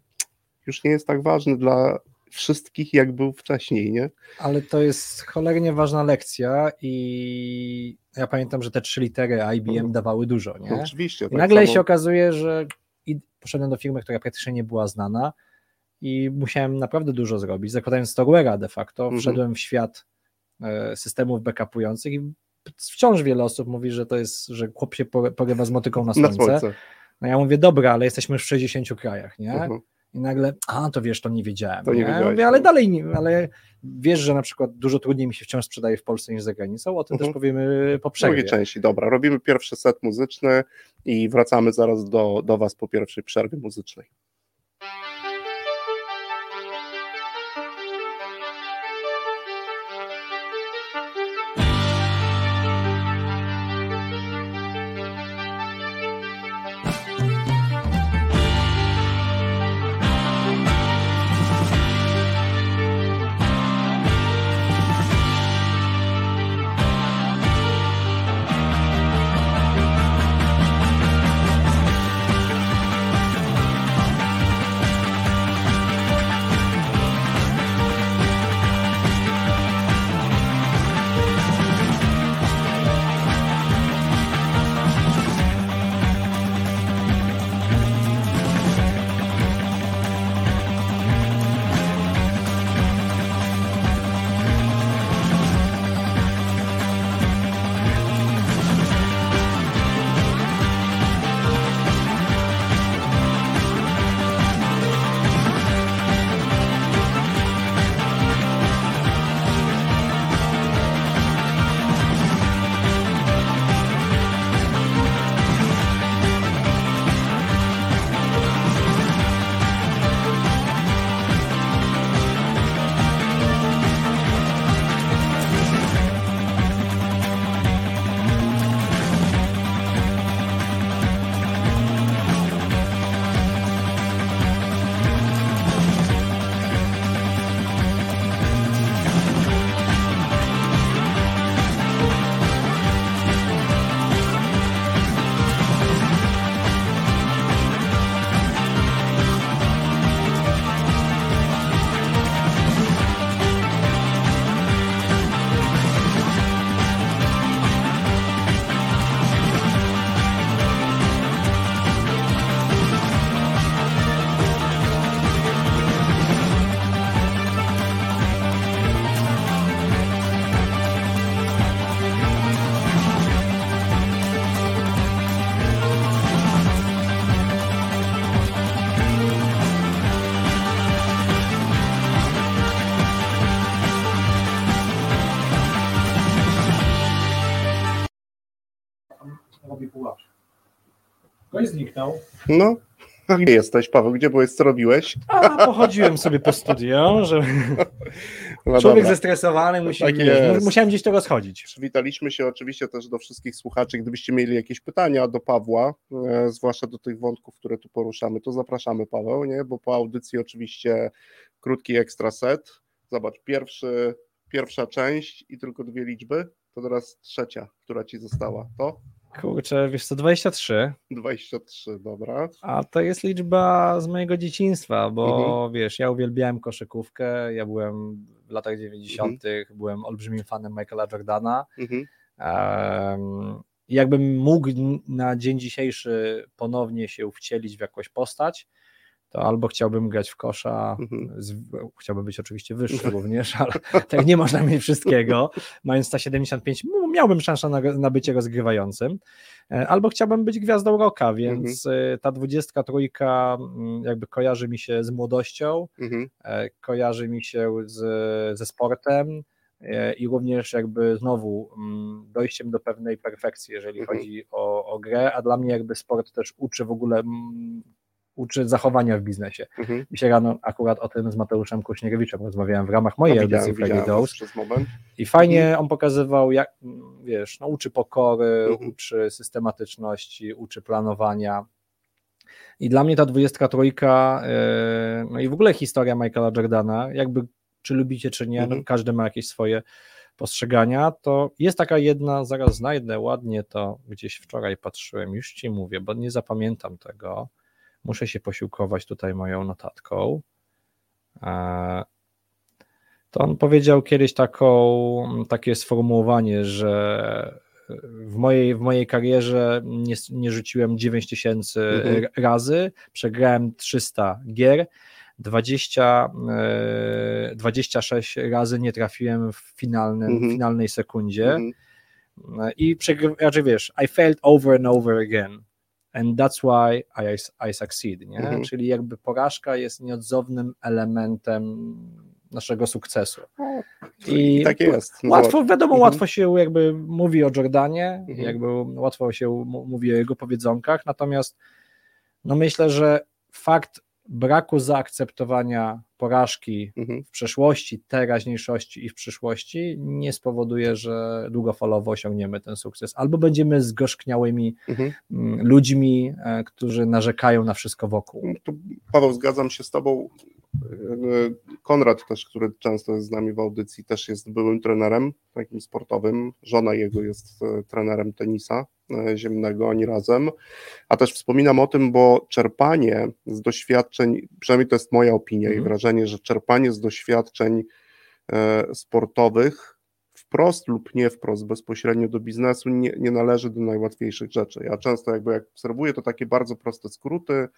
już nie jest tak ważny dla wszystkich, jak był wcześniej, nie? Ale to jest cholernie ważna lekcja i ja pamiętam, że te trzy litery IBM Mhm. dawały dużo, nie? No, oczywiście. I tak nagle samo- się okazuje, że i poszedłem do firmy, która praktycznie nie była znana i musiałem naprawdę dużo zrobić. Zakładając Storware'a de facto, Mhm. wszedłem w świat e, systemów backupujących i wciąż wiele osób mówi, że to jest, że chłop się pory- porywa z motyką na na słońce. słońce. No ja mówię, dobra, ale jesteśmy już w 60 krajach, nie? Mhm. I nagle, a to wiesz, to nie wiedziałem. To nie nie? Mówię, ale no. dalej nie, ale wiesz, że na przykład dużo trudniej mi się wciąż sprzedaje w Polsce niż za granicą, o tym Mhm. też powiemy po W drugiej przerwie. części, dobra. Robimy pierwszy set muzyczny i wracamy zaraz do, do Was po pierwszej przerwie muzycznej. Ktoś zniknął. No, a gdzie jesteś, Paweł? Gdzie byłeś? Co robiłeś? A pochodziłem sobie po studio, że No człowiek dobra. zestresowany musi, Tak jest. musiałem gdzieś to rozchodzić. Przywitaliśmy się oczywiście też do wszystkich słuchaczy. Gdybyście mieli jakieś pytania do Pawła, e, zwłaszcza do tych wątków, które tu poruszamy, to zapraszamy Paweł, nie? bo po audycji oczywiście krótki ekstra set. Zobacz, pierwszy, pierwsza część i tylko dwie liczby, to teraz trzecia, która ci została. To Kurczę, wiesz co, 23, 23, dobra. a to jest liczba z mojego dzieciństwa, bo Mhm. wiesz, ja uwielbiałem koszykówkę, ja byłem w latach 90., byłem olbrzymim fanem Michaela Jordana. Mhm. Um, jakbym mógł na dzień dzisiejszy ponownie się wcielić w jakąś postać, to albo chciałbym grać w kosza, Mhm. z, chciałbym być oczywiście wyższy również, ale tak nie można mieć wszystkiego. Mając 175, m- miałbym szansę na, na bycie rozgrywającym, E, albo chciałbym być gwiazdą rocka, więc e, ta 23 mm, jakby kojarzy mi się z młodością, Mhm. e, kojarzy mi się z, ze sportem i również jakby znowu dojściem do pewnej perfekcji, jeżeli Mhm. chodzi o, o grę, a dla mnie jakby sport też uczy w ogóle uczy zachowania w biznesie. Mhm. Dzisiaj rano akurat o tym z Mateuszem Kuśnieriewiczem rozmawiałem w ramach mojej No, widziałem, Friday Dose i fajnie on pokazywał, jak, wiesz, no, uczy pokory, Mhm. uczy systematyczności, uczy planowania. I dla mnie ta 23, yy, no i w ogóle historia Michaela Jordana, jakby czy lubicie, czy nie, no, Mhm. każdy ma jakieś swoje postrzegania, to jest taka jedna, zaraz znajdę ładnie to, gdzieś wczoraj patrzyłem, już ci mówię, bo nie zapamiętam tego, muszę się posiłkować tutaj moją notatką. E, To on powiedział kiedyś taką, takie sformułowanie, że w mojej, w mojej karierze nie, nie rzuciłem 9 tysięcy Mhm. razy, przegrałem 300 gier, 20, e, 26 razy nie trafiłem w finalnym, Mhm. finalnej sekundzie Mhm. i przegryw, znaczy wiesz, I failed over and over again and that's why I, I succeed, nie? Mhm. Czyli jakby porażka jest nieodzownym elementem naszego sukcesu. I, I takie jest. No Łatwo, wiadomo, Mhm. łatwo się jakby mówi o Jordanie, Mhm. jakby łatwo się mówi o jego powiedzonkach, natomiast no myślę, że fakt braku zaakceptowania porażki Mhm. w przeszłości, teraźniejszości i w przyszłości nie spowoduje, że długofalowo osiągniemy ten sukces. Albo będziemy zgorzkniałymi Mhm. mm, ludźmi, e, którzy narzekają na wszystko wokół. No to, Paweł, zgadzam się z Tobą. Konrad też, który często jest z nami w audycji, też jest byłym trenerem takim sportowym. Żona jego jest e, trenerem tenisa e, ziemnego, oni razem. A też wspominam o tym, bo czerpanie z doświadczeń, przynajmniej to jest moja opinia i Mhm. wrażenie, że czerpanie z doświadczeń e, sportowych wprost lub nie wprost, bezpośrednio do biznesu nie, nie należy do najłatwiejszych rzeczy. Ja często jakby jak obserwuję, to takie bardzo proste skróty,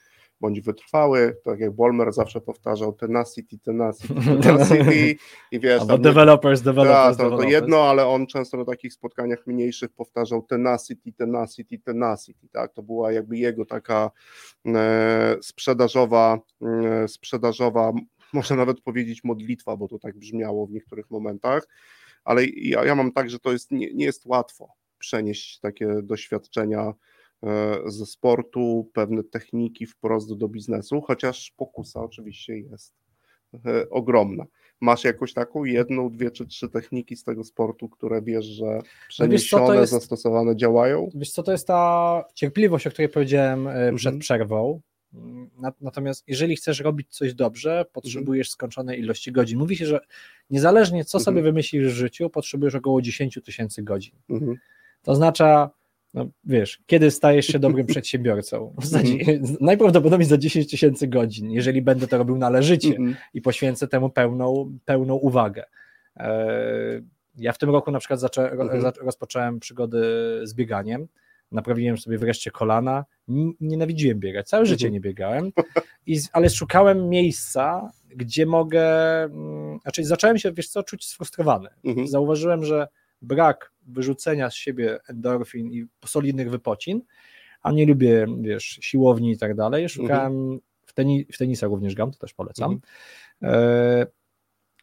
bądź wytrwały, tak jak Bolmer zawsze powtarzał, tenacity, tenacity, tenacity i wiesz, Albo tam, developers, tak, developers, to, to developers. jedno, ale on często na takich spotkaniach mniejszych powtarzał tenacity, tenacity, tenacity, tak, to była jakby jego taka e, sprzedażowa, e, sprzedażowa, można nawet powiedzieć modlitwa, bo to tak brzmiało w niektórych momentach, ale ja, ja mam tak, że to jest, nie, nie jest łatwo przenieść takie doświadczenia e, ze sportu, pewne techniki wprost do biznesu, chociaż pokusa oczywiście jest e, ogromna. Masz jakąś taką jedną, dwie czy trzy techniki z tego sportu, które wiesz, że No przeniesione, to jest- zastosowane działają? Wiesz co, to jest ta cierpliwość, o której powiedziałem e, przed Mhm. przerwą. Nat- Natomiast jeżeli chcesz robić coś dobrze, potrzebujesz skończonej ilości godzin. Mówi się, że niezależnie co sobie Mhm. wymyślisz w życiu, potrzebujesz około 10 tysięcy godzin. Mhm. To oznacza, no wiesz, kiedy stajesz się dobrym przedsiębiorcą? Mhm. Najprawdopodobniej za 10 tysięcy godzin, jeżeli będę to robił należycie i poświęcę temu pełną, pełną uwagę. E, Ja w tym roku na przykład zaczę, ro- za- rozpocząłem przygody z bieganiem. Naprawiłem sobie wreszcie kolana. Nienawidziłem biegać, całe życie Mhm. nie biegałem, I, ale szukałem miejsca, gdzie mogę. mm, Znaczy, zacząłem się, wiesz co, czuć sfrustrowany. Mhm. Zauważyłem, że brak wyrzucenia z siebie endorfin i solidnych wypocin, a nie lubię, wiesz, siłowni i tak dalej. Szukałem w, teni, w tenisa również gram, to też polecam. E,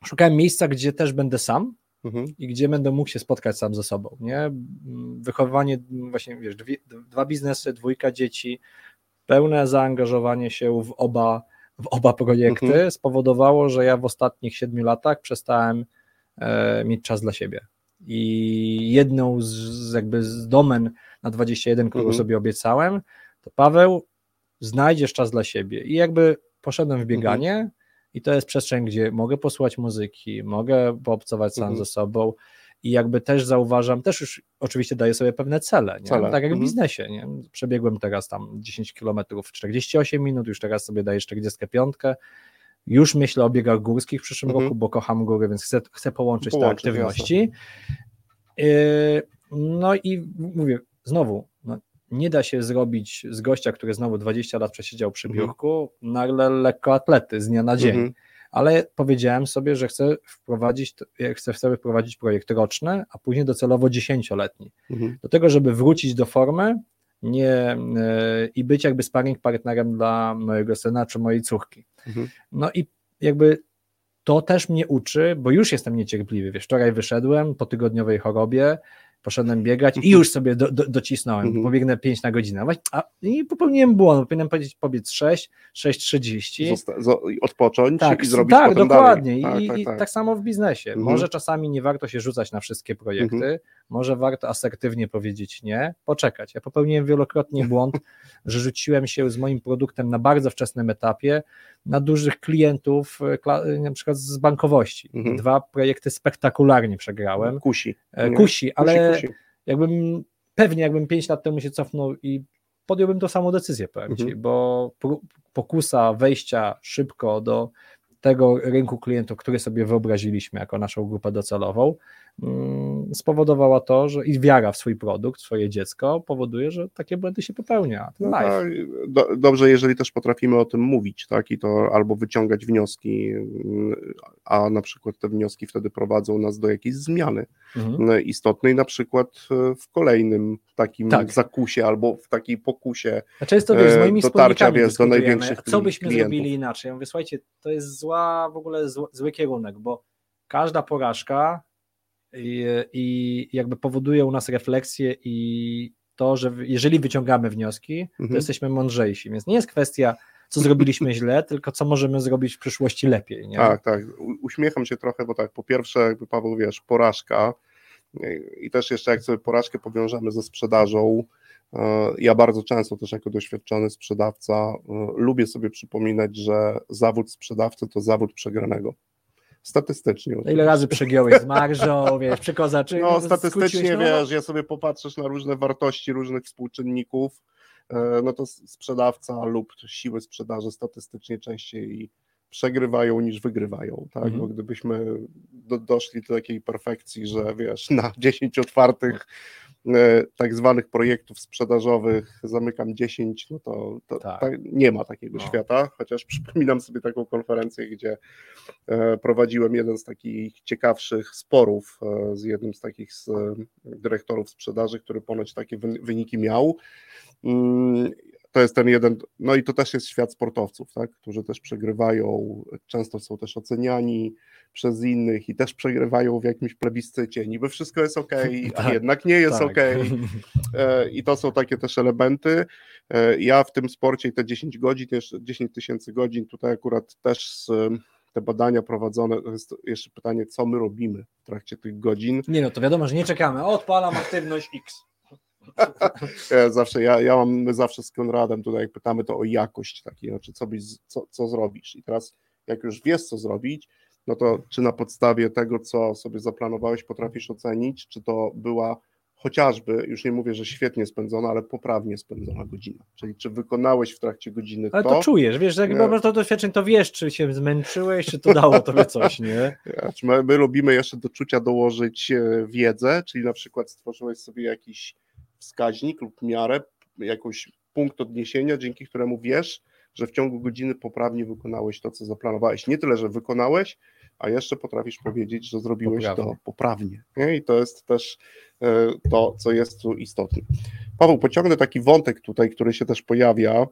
szukałem miejsca, gdzie też będę sam Mhm. i gdzie będę mógł się spotkać sam ze sobą, nie? Wychowanie, mm, właśnie, wiesz, dwie, dwa biznesy, dwójka dzieci, pełne zaangażowanie się w oba, w oba projekty Mhm. spowodowało, że ja w ostatnich siedmiu latach przestałem e, mieć czas dla siebie. I jedną z, jakby z domen na 21, którą Mhm. sobie obiecałem, to Paweł, znajdziesz czas dla siebie. I jakby poszedłem w bieganie i to jest przestrzeń, gdzie mogę posłuchać muzyki, mogę poobcować sam Mhm. ze sobą i jakby też zauważam, też już oczywiście daję sobie pewne cele, nie? Cele. tak jak w Mhm. biznesie. Nie? Przebiegłem teraz tam 10 km w 48 minut, już teraz sobie daję 45. Już myślę o biegach górskich w przyszłym Mhm. roku, bo kocham góry, więc chcę, chcę połączyć, Połączyć, te aktywności. Yy, No i mówię, znowu, no, nie da się zrobić z gościa, który znowu 20 lat przesiedział przy Mhm. biurku, nagle lekkoatlety z dnia na dzień. Mhm. Ale powiedziałem sobie, że chcę wprowadzić, chcę sobie wprowadzić projekt roczny, a później docelowo dziesięcioletni. Mhm. Do tego, żeby wrócić do formy nie, e, i być jakby sparring partnerem dla mojego syna czy mojej córki. Mhm. No i jakby to też mnie uczy, bo już jestem niecierpliwy. Wiesz, wczoraj wyszedłem po tygodniowej chorobie, poszedłem biegać i już sobie do, do, docisnąłem, Mhm. pobiegnę 5 na godzinę. A, I popełniłem błąd, powinienem powiedzieć pobiec 6, 6,30. Zosta- zo- i odpocząć Tak, i zrobić tak dokładnie. dalej. I, Tak, i tak, tak, tak. samo w biznesie. Mhm. Może czasami nie warto się rzucać na wszystkie projekty, Mhm. Może warto asertywnie powiedzieć nie, poczekać. Ja popełniłem wielokrotnie błąd, że rzuciłem się z moim produktem na bardzo wczesnym etapie na dużych klientów, e, kla- na przykład z bankowości. Mhm. Dwa projekty spektakularnie przegrałem. Kusi. E, Nie? Kusi, ale kusi, kusi. jakbym pewnie jakbym 5 lat temu się cofnął i podjąłbym tą samą decyzję, powiem ci, Mhm. bo pró- pokusa wejścia szybko do tego rynku klientów, który sobie wyobraziliśmy jako naszą grupę docelową, mm, spowodowała to, że i wiara w swój produkt, w swoje dziecko powoduje, że takie błędy się popełnia. No tak, do, dobrze, jeżeli też potrafimy o tym mówić, tak, i to albo wyciągać wnioski, a na przykład te wnioski wtedy prowadzą nas do jakiejś zmiany Mhm. mm, istotnej, na przykład e, w kolejnym takim Tak. zakusie albo w takiej pokusie. A często wiesz, z e, moimi dotarcia, wspólnikami wiesz, do największych co byśmy klientów. zrobili inaczej. Ja mówię, słuchajcie, to jest zła, w ogóle zły, zły kierunek, bo każda porażka i, i jakby powoduje u nas refleksję i to, że jeżeli wyciągamy wnioski, to Mhm. jesteśmy mądrzejsi. Więc nie jest kwestia, co zrobiliśmy źle, tylko co możemy zrobić w przyszłości lepiej. Nie? Tak, tak. U- Uśmiecham się trochę, bo tak, po pierwsze, jakby Paweł, wiesz, porażka e, i też jeszcze jak sobie porażkę powiążemy ze sprzedażą, ja bardzo często też jako doświadczony sprzedawca e, lubię sobie przypominać, że zawód sprzedawcy to zawód przegranego. Statystycznie. Ile oczywiście. razy przegiąłeś z marżą, wiesz, przy kozaczy, No, statystycznie no, wiesz, ja sobie popatrzysz na różne wartości różnych współczynników, e, no to sprzedawca lub siły sprzedaży statystycznie częściej przegrywają niż wygrywają, tak? Mhm. Bo gdybyśmy do, doszli do takiej perfekcji, że wiesz, na 10 otwartych e, tak zwanych projektów sprzedażowych zamykam 10, no to, to Tak. tak, nie ma takiego No. świata, chociaż przypominam sobie taką konferencję, gdzie e, prowadziłem jeden z takich ciekawszych sporów e, z jednym z takich z, e, dyrektorów sprzedaży, który ponoć takie wy- wyniki miał. To jest ten jeden, no i to też jest świat sportowców, tak, którzy też przegrywają, często są też oceniani przez innych i też przegrywają w jakimś plebiscycie. Niby wszystko jest ok, a Tak, jednak nie jest tak. ok. E, I to są takie też elementy. E, Ja w tym sporcie i te 10 godzin, też 10 tysięcy godzin, tutaj akurat też z, te badania prowadzone, to jest jeszcze pytanie, co my robimy w trakcie tych godzin. Nie no, to wiadomo, że nie czekamy. Odpalam aktywność X. Ja zawsze, ja, ja mam, my zawsze z Konradem tutaj jak pytamy to o jakość takiej, znaczy co, byś, co, co zrobisz. I teraz jak już wiesz co zrobić, no to czy na podstawie tego, co sobie zaplanowałeś, potrafisz ocenić, czy to była chociażby, już nie mówię, że świetnie spędzona, ale poprawnie spędzona godzina, czyli czy wykonałeś w trakcie godziny Ale to, to? czujesz, wiesz, jak masz to doświadczeń, to wiesz, czy się zmęczyłeś, czy to dało tobie coś, nie? My, my lubimy jeszcze do czucia dołożyć e, wiedzę, czyli na przykład stworzyłeś sobie jakiś wskaźnik lub miarę, jakiś punkt odniesienia, dzięki któremu wiesz, że w ciągu godziny poprawnie wykonałeś to, co zaplanowałeś. Nie tyle, że wykonałeś, a jeszcze potrafisz powiedzieć, że zrobiłeś Poprawnie. to poprawnie. Nie? I to jest też e, to, co jest tu istotne. Paweł, pociągnę taki wątek tutaj, który się też pojawia,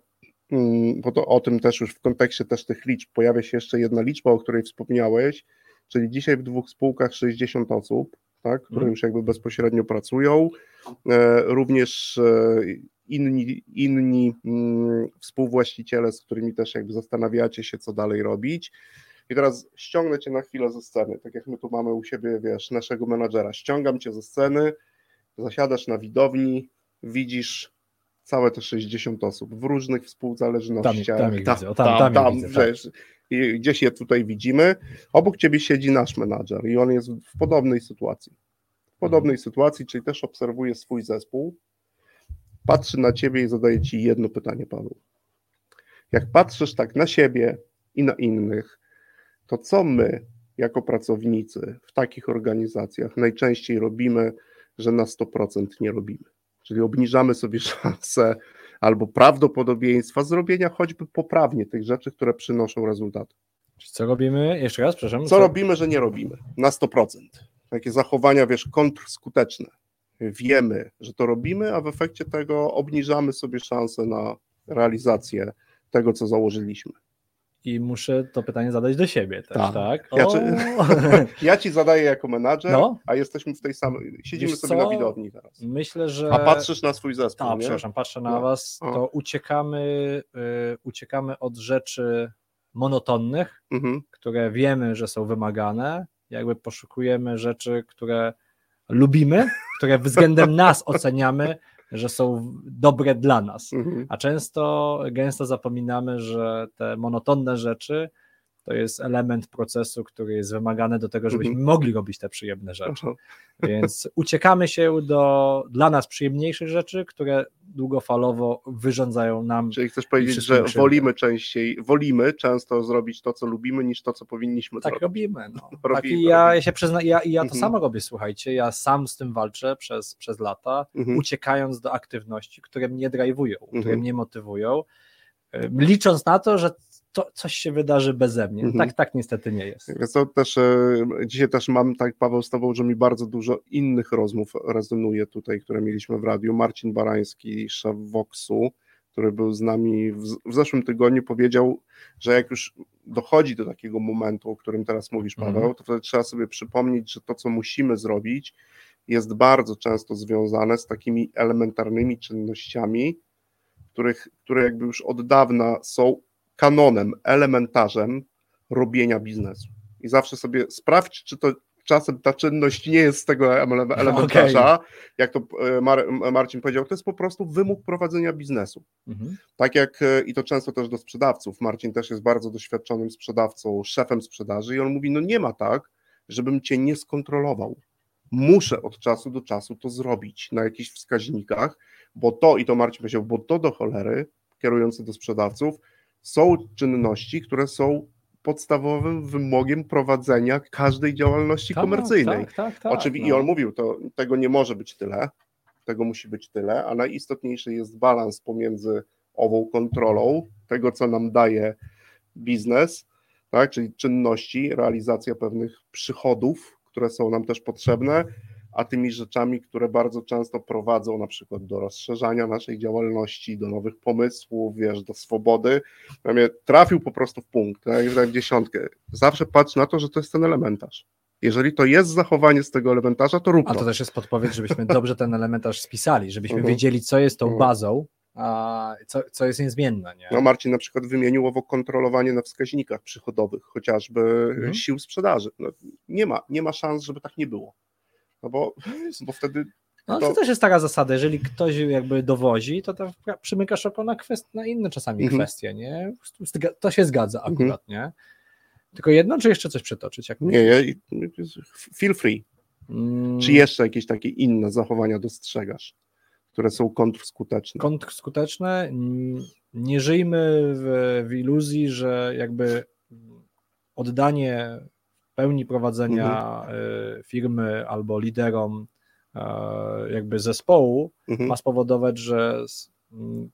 mm, bo to o tym też już w kontekście też tych liczb pojawia się jeszcze jedna liczba, o której wspomniałeś, czyli dzisiaj w dwóch spółkach 60 osób, tak, które Mhm. już jakby bezpośrednio pracują, e, również e, inni, inni mm, współwłaściciele, z którymi też jakby zastanawiacie się, co dalej robić. I teraz ściągnę cię na chwilę ze sceny, tak jak my tu mamy u siebie, wiesz, naszego menadżera. Ściągam cię ze sceny, zasiadasz na widowni, widzisz całe te 60 osób w różnych współzależnościach. Tam tam ich widzę, o, tam- tam ich widzę, tak. wiesz, i gdzieś je tutaj widzimy. Obok ciebie siedzi nasz menadżer i on jest w podobnej sytuacji. W podobnej sytuacji, czyli też obserwuje swój zespół, patrzy na ciebie i zadaje ci jedno pytanie, Paweł. Jak patrzysz tak na siebie i na innych, to co my, jako pracownicy w takich organizacjach, najczęściej robimy, że na 100% nie robimy? czyli obniżamy sobie szanse albo prawdopodobieństwa zrobienia choćby poprawnie tych rzeczy, które przynoszą rezultaty. Co robimy? Jeszcze raz, przepraszam. Co robimy, że nie robimy? Na 100%. Takie zachowania, wiesz, kontrskuteczne. Wiemy, że to robimy, a w efekcie tego obniżamy sobie szanse na realizację tego, co założyliśmy. I muszę to pytanie zadać do siebie też, tak? tak? Ja, czy, ja, ci zadaję jako menadżer, no? a jesteśmy w tej samej, siedzimy Wiesz sobie co? na widowni teraz. Myślę, że... A patrzysz na swój zespół, Tak, przepraszam, patrzę na no. was, to uciekamy, y, uciekamy od rzeczy monotonnych, mhm. które wiemy, że są wymagane, jakby poszukujemy rzeczy, które lubimy, które względem nas oceniamy, że są dobre dla nas. Mhm. A często, gęsto zapominamy, że te monotonne rzeczy to jest element procesu, który jest wymagany do tego, żebyśmy mhm. mogli robić te przyjemne rzeczy. Więc uciekamy się do dla nas przyjemniejszych rzeczy, które długofalowo wyrządzają nam. Czyli chcesz powiedzieć, że wolimy częściej, wolimy często zrobić to, co lubimy, niż to, co powinniśmy tak zrobić. robimy. No. Robi, tak i ja, ja się przyznaję, ja, ja to mhm. samo robię, słuchajcie, ja sam z tym walczę przez, przez lata, mhm. uciekając do aktywności, które mnie drive'ują, które mnie motywują, licząc na to, że to coś się wydarzy beze mnie. Mhm. Tak, tak niestety nie jest. To też, e, dzisiaj też mam, tak Paweł z Tobą, że mi bardzo dużo innych rozmów rezonuje tutaj, które mieliśmy w radiu. Marcin Barański, szef Voxu, który był z nami w, w zeszłym tygodniu, powiedział, że jak już dochodzi do takiego momentu, o którym teraz mówisz, mhm. Paweł, to wtedy trzeba sobie przypomnieć, że to, co musimy zrobić, jest bardzo często związane z takimi elementarnymi czynnościami, których, które jakby już od dawna są kanonem, elementarzem robienia biznesu. I zawsze sobie sprawdź, czy to czasem ta czynność nie jest z tego elementarza, okay. jak to e, Mar Marcin powiedział, to jest po prostu wymóg prowadzenia biznesu. Mhm. Tak jak e, i to często też do sprzedawców. Marcin też jest bardzo doświadczonym sprzedawcą, szefem sprzedaży i on mówi, no nie ma tak, żebym cię nie skontrolował. Muszę od czasu do czasu to zrobić na jakichś wskaźnikach, bo to, i to Marcin powiedział, bo to do cholery, kierujący do sprzedawców, są czynności, które są podstawowym wymogiem prowadzenia każdej działalności tak, komercyjnej. Tak, tak, tak, Oczywiście, no. I on mówił, to tego nie może być tyle, tego musi być tyle, a najistotniejszy jest balans pomiędzy ową kontrolą, tego co nam daje biznes, tak, czyli czynności, realizacja pewnych przychodów, które są nam też potrzebne, a tymi rzeczami, które bardzo często prowadzą na przykład do rozszerzania naszej działalności, do nowych pomysłów, wiesz, do swobody. Ja mnie trafił po prostu w punkt, tak, w dziesiątkę. Zawsze patrz na to, że to jest ten elementarz. Jeżeli to jest zachowanie z tego elementarza, to rób to. A to też jest podpowiedź, żebyśmy dobrze ten elementarz spisali, żebyśmy uh-huh. wiedzieli, co jest tą uh-huh. bazą, a co, co jest niezmienne. Nie? No Marcin na przykład wymienił owo kontrolowanie na wskaźnikach przychodowych, chociażby uh-huh. sił sprzedaży. No, nie, ma, nie ma szans, żeby tak nie było. No bo, bo wtedy. No to... to też jest taka zasada, jeżeli ktoś jakby dowozi, to, to przymykasz oko na, kwest... na inne czasami mhm. kwestie, nie? To się zgadza mhm. akurat, mhm. nie? Tylko jedno, czy jeszcze coś przetoczyć? Jak nie, nie, feel free. Hmm. Czy jeszcze jakieś takie inne zachowania dostrzegasz, które są kontrskuteczne? Kontrskuteczne? Nie żyjmy w, w iluzji, że jakby oddanie pełni prowadzenia mhm. E, firmy albo liderom e, jakby zespołu mhm. ma spowodować, że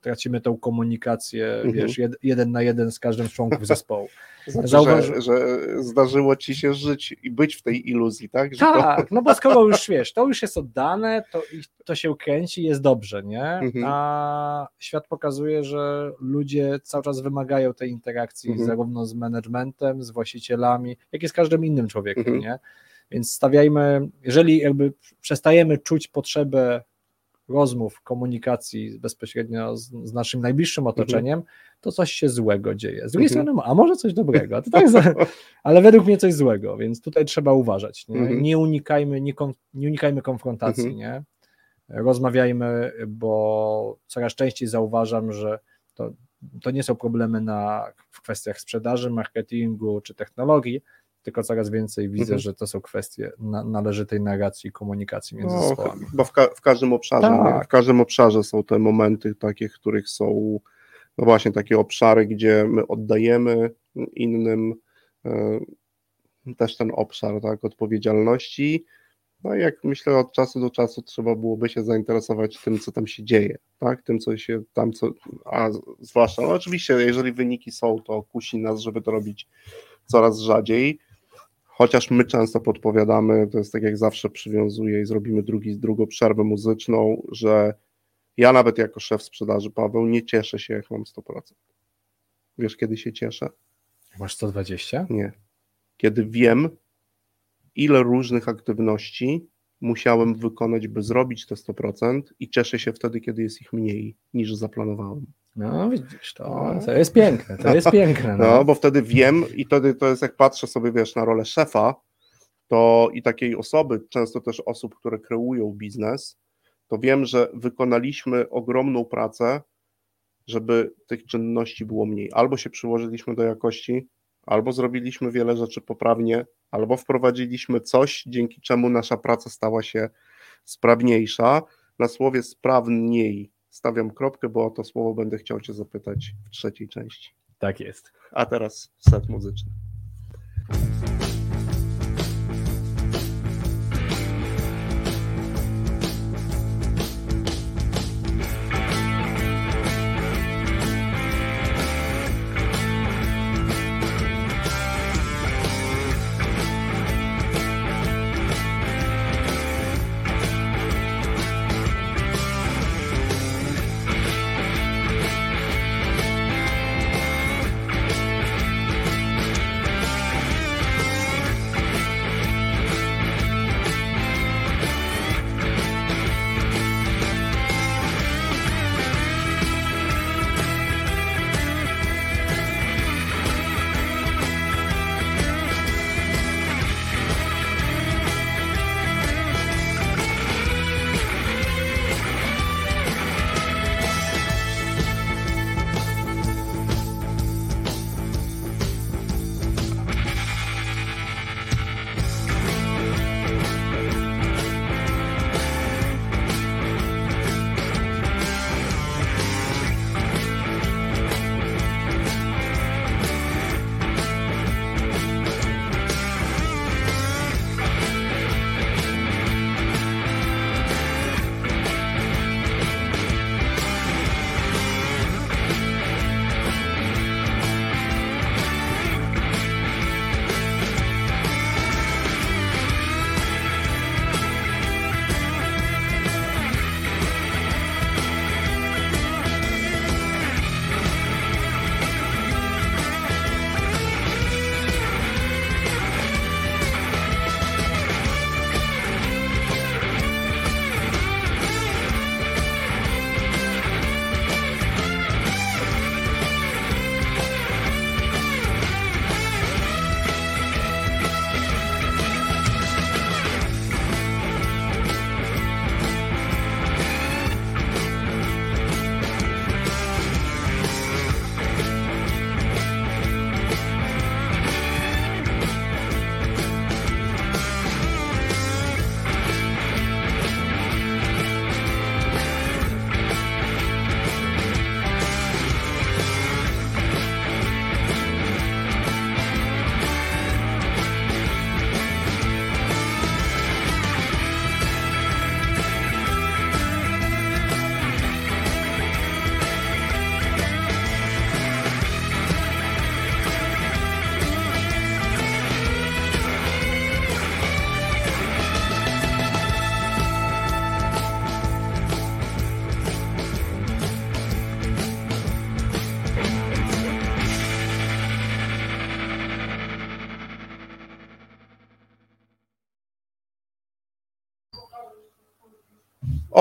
tracimy tą komunikację, mhm. wiesz, jed, jeden na jeden z każdym z członków zespołu. Znaczy, Zauważ... że, że, zdarzyło ci się żyć i być w tej iluzji, tak? Że tak, to... no bo skoro już wiesz, to już jest oddane, to, to się kręci jest dobrze, nie? Mhm. A świat pokazuje, że ludzie cały czas wymagają tej interakcji mhm. zarówno z managementem, z właścicielami, jak i z każdym innym człowiekiem, mhm. nie? Więc stawiajmy, jeżeli jakby przestajemy czuć potrzebę rozmów, komunikacji bezpośrednio z, z naszym najbliższym otoczeniem, mhm. to coś się złego dzieje. Z drugiej mhm. strony, a może coś dobrego, to tak ale według mnie coś złego, więc tutaj trzeba uważać. Nie, mhm. nie unikajmy, nie, nie unikajmy konfrontacji, mhm. nie? Rozmawiajmy, bo coraz częściej zauważam, że to, to nie są problemy na, w kwestiach sprzedaży, marketingu czy technologii, tylko coraz więcej widzę, mhm. że to są kwestie na, należytej narracji i komunikacji między no, zespołami. Bo w, ka w, każdym obszarze, tak. w każdym obszarze są te momenty takie, w których są no właśnie takie obszary, gdzie my oddajemy innym e, też ten obszar tak, odpowiedzialności, No i jak myślę od czasu do czasu trzeba byłoby się zainteresować tym, co tam się dzieje, tak? Tym, co się tam, co, a zwłaszcza, no oczywiście, jeżeli wyniki są, to kusi nas, żeby to robić coraz rzadziej, chociaż my często podpowiadamy, to jest tak jak zawsze przywiązuję i zrobimy drugi, drugą przerwę muzyczną, że ja nawet jako szef sprzedaży, Paweł, nie cieszę się, jak mam 100%. Wiesz, kiedy się cieszę? Masz 120? Nie. Kiedy wiem, ile różnych aktywności musiałem wykonać, by zrobić te 100% i cieszę się wtedy, kiedy jest ich mniej niż zaplanowałem. No widzisz, to, to jest piękne, to jest piękne. No. no, bo wtedy wiem i wtedy to jest jak patrzę sobie, wiesz, na rolę szefa, to i takiej osoby, często też osób, które kreują biznes, to wiem, że wykonaliśmy ogromną pracę, żeby tych czynności było mniej. Albo się przyłożyliśmy do jakości, albo zrobiliśmy wiele rzeczy poprawnie, albo wprowadziliśmy coś, dzięki czemu nasza praca stała się sprawniejsza. Na słowie sprawniej stawiam kropkę, bo o to słowo będę chciał Cię zapytać w trzeciej części. Tak jest. A teraz set muzyczny.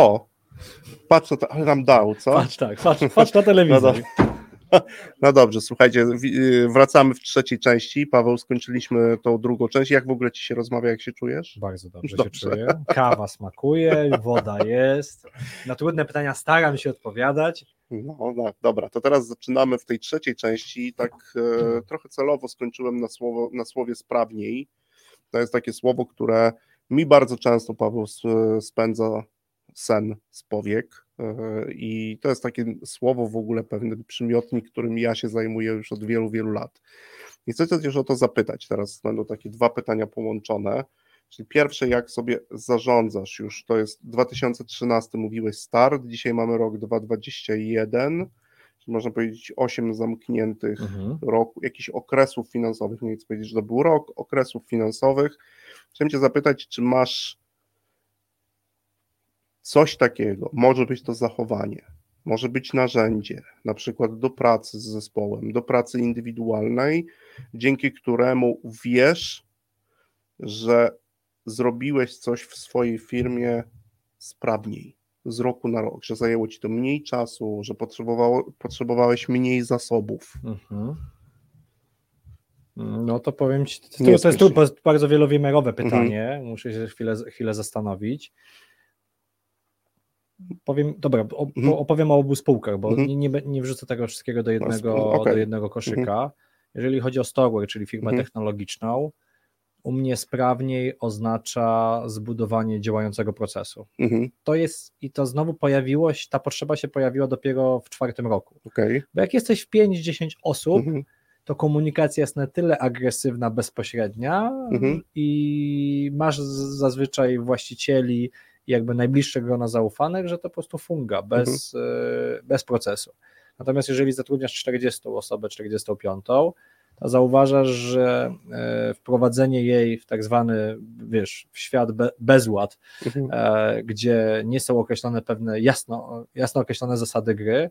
O, patrz, ale nam dał, co? Patrz tak, patrz, patrz na telewizor. No, no dobrze, słuchajcie, y, wracamy w trzeciej części. Paweł, skończyliśmy tą drugą część. Jak w ogóle ci się rozmawia, jak się czujesz? Bardzo dobrze, dobrze. się czuję. Kawa smakuje, woda jest. Na trudne pytania staram się odpowiadać. No, no dobra, to teraz zaczynamy w tej trzeciej części. Tak e, trochę celowo skończyłem na, słowo, na słowie sprawniej. To jest takie słowo, które mi bardzo często, Paweł, spędza sen z powiek. E, I to jest takie słowo w ogóle, pewny przymiotnik, którym ja się zajmuję już od wielu, wielu lat. I chcę też o to zapytać. Teraz będą takie dwa pytania połączone. Czyli pierwsze, jak sobie zarządzasz już, to jest 2013, mówiłeś start, dzisiaj mamy rok 2021, czyli można powiedzieć 8 zamkniętych Mhm. roku, jakichś okresów finansowych, nie chcę powiedzieć, że to był rok, okresów finansowych. Chciałem Cię zapytać, czy masz coś takiego, może być to zachowanie, może być narzędzie, na przykład do pracy z zespołem, do pracy indywidualnej, dzięki któremu wiesz, że zrobiłeś coś w swojej firmie sprawniej, z roku na rok, że zajęło ci to mniej czasu, że potrzebowało, potrzebowałeś mniej zasobów. Mhm. No to powiem Ci, to, to jest bardzo wielowymiarowe pytanie, muszę się chwilę, chwilę zastanowić. Powiem, dobra, Mhm. opowiem o obu spółkach, bo Mhm. nie, nie, nie wrzucę tego wszystkiego do jednego, spoko, okej. do jednego koszyka. Jeżeli chodzi o Storeware, czyli firmę Mhm. technologiczną, u mnie sprawniej oznacza zbudowanie działającego procesu. Mhm, To jest, i to znowu pojawiło się, ta potrzeba się pojawiła dopiero w czwartym roku. Okej. Bo jak jesteś w 5-10 osób, Mhm, to komunikacja jest na tyle agresywna, bezpośrednia Mhm. i masz zazwyczaj właścicieli jakby najbliższe grona zaufanych, że to po prostu funga, bez, e, bez procesu. Natomiast jeżeli zatrudniasz 40 osobę, 45, to zauważasz, że e, wprowadzenie jej w tak zwany, wiesz, w świat be, bezład, mhm, e, gdzie nie są określone pewne jasno, jasno określone zasady gry,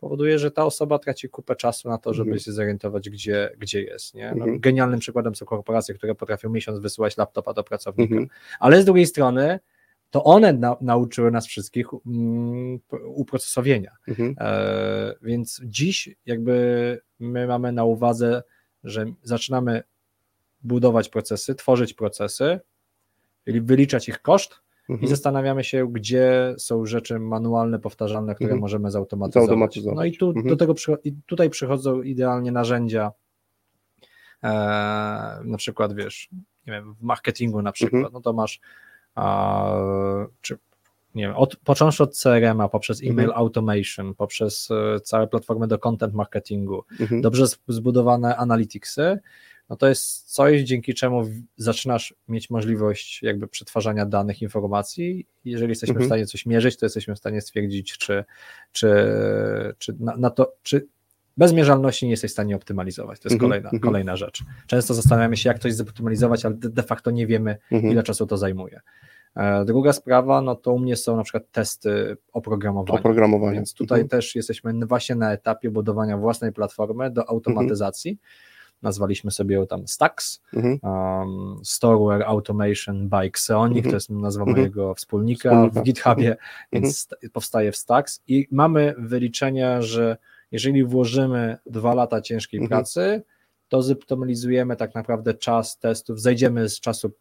powoduje, że ta osoba traci kupę czasu na to, żeby Mhm. się zorientować, gdzie, gdzie jest. Nie? No, Mhm. Genialnym przykładem są korporacje, które potrafią miesiąc wysyłać laptopa do pracownika. Mhm. Ale z drugiej strony to one na, nauczyły nas wszystkich p- uprocesowienia. mhm, E, więc dziś jakby my mamy na uwadze, że zaczynamy budować procesy, tworzyć procesy, czyli wyliczać ich koszt i mhm. zastanawiamy się, gdzie są rzeczy manualne, powtarzalne, które Mhm. możemy zautomatyzować. Zautomatyzować. No i tu, Mhm. do tego i tutaj przychodzą idealnie narzędzia, e, na przykład wiesz, nie wiem, w marketingu na przykład, no to masz czy nie wiem, od, począwszy od CRM-a, poprzez e-mail Mhm. automation, poprzez e, całe platformy do content marketingu, Mhm. dobrze zbudowane analyticsy, no to jest coś, dzięki czemu zaczynasz mieć możliwość jakby przetwarzania danych, informacji. Jeżeli jesteśmy Mhm. w stanie coś mierzyć, to jesteśmy w stanie stwierdzić, czy, czy, czy na, na to, czy bez mierzalności nie jesteś w stanie optymalizować. To jest Mhm, kolejna, mhm. kolejna rzecz. Często zastanawiamy się, jak coś zoptymalizować, ale de, facto nie wiemy, Mhm. ile czasu to zajmuje. E, Druga sprawa, no to u mnie są na przykład testy oprogramowania. Oprogramowanie. Więc tutaj Mhm. też jesteśmy właśnie na etapie budowania własnej platformy do automatyzacji. Nazwaliśmy sobie ją tam Stacks, Mhm. um, Storeware Automation by Xeonic, Mhm. to jest nazwa Mhm. mojego wspólnika, Wspólnika. w GitHubie, Mhm. więc st- powstaje w Stacks i mamy wyliczenia, że jeżeli włożymy dwa lata ciężkiej Mhm. pracy, to zoptymalizujemy tak naprawdę czas testów, zejdziemy z czasu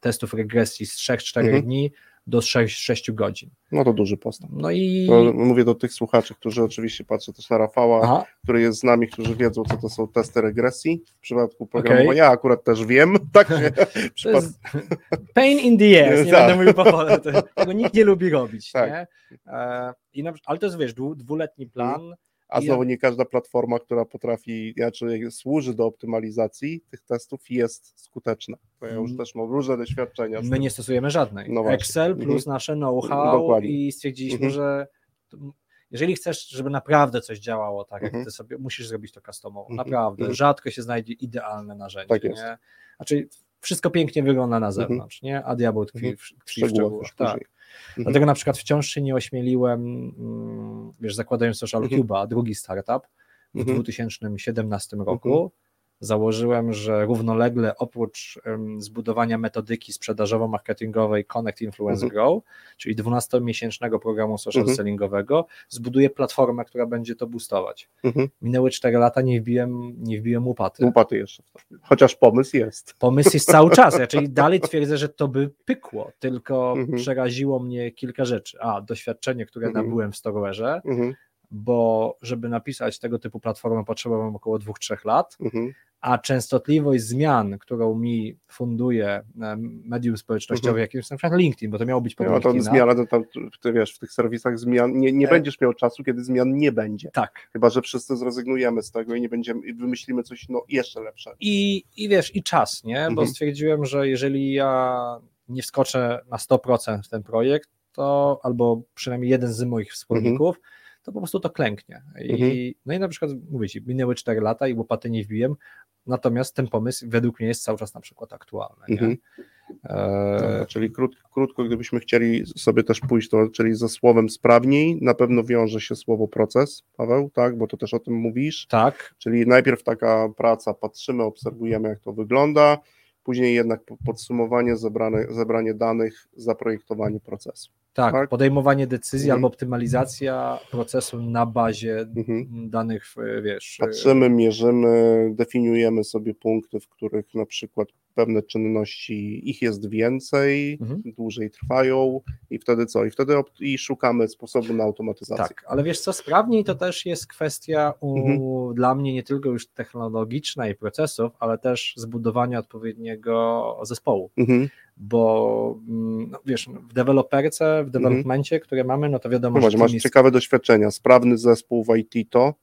testów regresji z 3-4 Mhm. dni do 6, godzin. No to duży postęp. No i... To mówię do tych słuchaczy, którzy oczywiście patrzą też na Rafała, Aha, który jest z nami, którzy wiedzą, co to są testy regresji w przypadku programowania. Ja akurat też wiem, tak się przypad... jest pain in the ass, nie Tak. będę mówił po to- tego nikt nie lubi robić, Tak. nie? E, I na, ale to jest, wiesz, dwu, dwuletni plan, A znowu nie każda platforma, która potrafi, znaczy służy do optymalizacji tych testów jest skuteczna. Ja już Mm. też mam różne doświadczenia. My nie stosujemy żadnej. No. Excel plus Mhm. nasze know-how Dokładnie. i stwierdziliśmy, Mhm. że jeżeli chcesz, żeby naprawdę coś działało tak, jak Mhm. ty sobie, musisz zrobić to customowo. Mhm. Naprawdę. Mhm. Rzadko się znajdzie idealne narzędzie. Tak jest. Nie? Znaczy, wszystko pięknie wygląda na zewnątrz, nie? a diabeł tkwi, Mhm. w, tkwi w Szczegółach Tak. Mhm. Dlatego na przykład wciąż się nie ośmieliłem, mm, wiesz, zakładając Social Mhm. Cube'a, drugi startup w Mhm. 2017 roku, założyłem, że równolegle oprócz zbudowania metodyki sprzedażowo-marketingowej Connect Influence Mhm. Grow, czyli 12-miesięcznego programu social Mhm. sellingowego, zbuduję platformę, która będzie to boostować. Mhm. Minęły 4 lata, nie wbiłem, nie wbiłem łopaty. Łupaty jeszcze. Chociaż pomysł jest. Pomysł jest cały czas, czyli dalej twierdzę, że to by pykło, tylko Mhm. przeraziło mnie kilka rzeczy. A, doświadczenie, które Mhm. nabyłem w Storeware'ze, Mhm. bo żeby napisać tego typu platformę potrzebowałem około 2-3 lat, Mhm. A częstotliwość zmian, którą mi funduje e, medium społecznościowe, Mhm. jakimś na przykład LinkedIn, bo to miało być pod No, to zmiana, to tam, ty wiesz, w tych serwisach zmian, nie, nie E. będziesz miał czasu, kiedy zmian nie będzie. Tak. Chyba, że wszyscy zrezygnujemy z tego i nie będziemy, i wymyślimy coś no, jeszcze lepszego. I, I wiesz, i czas, nie? Bo Mhm. stwierdziłem, że jeżeli ja nie wskoczę na 100% w ten projekt, to albo przynajmniej jeden z moich wspólników, to po prostu to klęknie. I, Mhm. No i na przykład, mówię ci, minęły 4 lata i łopaty nie wbiłem, natomiast ten pomysł według mnie jest cały czas na przykład aktualny. Nie? Mhm. E, Dobra, czyli krót, krótko, gdybyśmy chcieli sobie też pójść, to, czyli ze słowem sprawniej, na pewno wiąże się słowo proces, Paweł, tak, bo to też o tym mówisz, tak, czyli najpierw taka praca, patrzymy, obserwujemy jak to wygląda, później jednak po- podsumowanie, zebrane, zebranie danych, zaprojektowanie procesu. Tak, Tak? podejmowanie decyzji Mhm. albo optymalizacja procesu na bazie Mhm. danych, w- wiesz, Patrzymy, mierzymy, definiujemy sobie punkty, w których na przykład pewne czynności, ich jest więcej, Mhm. dłużej trwają i wtedy co? I wtedy i szukamy sposobu na automatyzację. Tak, ale wiesz co, sprawniej to też jest kwestia u, Mhm. dla mnie nie tylko już technologiczna i procesów, ale też zbudowania odpowiedniego zespołu, Mhm. Bo mm, no, wiesz, w deweloperce, w developmencie, które mamy, no to wiadomo, No że masz jest, ciekawe doświadczenia. Sprawny zespół w IT to,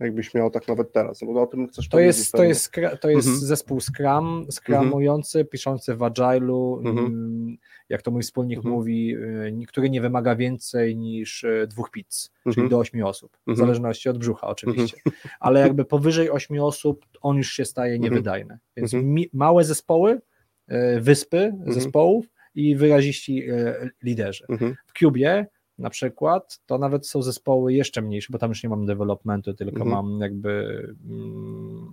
jakbyś miał tak nawet teraz, no bo o tym chcesz to powiedzieć jest, to jest, to jest Mhm. zespół Scrum, scrumujący, piszący w Agile'u, Mhm. mm, jak to mój wspólnik Mhm. mówi, y, który nie wymaga więcej niż y, dwóch pizz, czyli Mhm. do ośmiu osób, w Mhm. zależności od brzucha oczywiście, ale jakby powyżej ośmiu osób on już się staje Mhm. niewydajny, więc Mhm. małe zespoły, wyspy Mhm. zespołów i wyraziści y, liderzy. Mhm. W Cubie na przykład, to nawet są zespoły jeszcze mniejsze, bo tam już nie mam developmentu, tylko Mhm. mam jakby mm,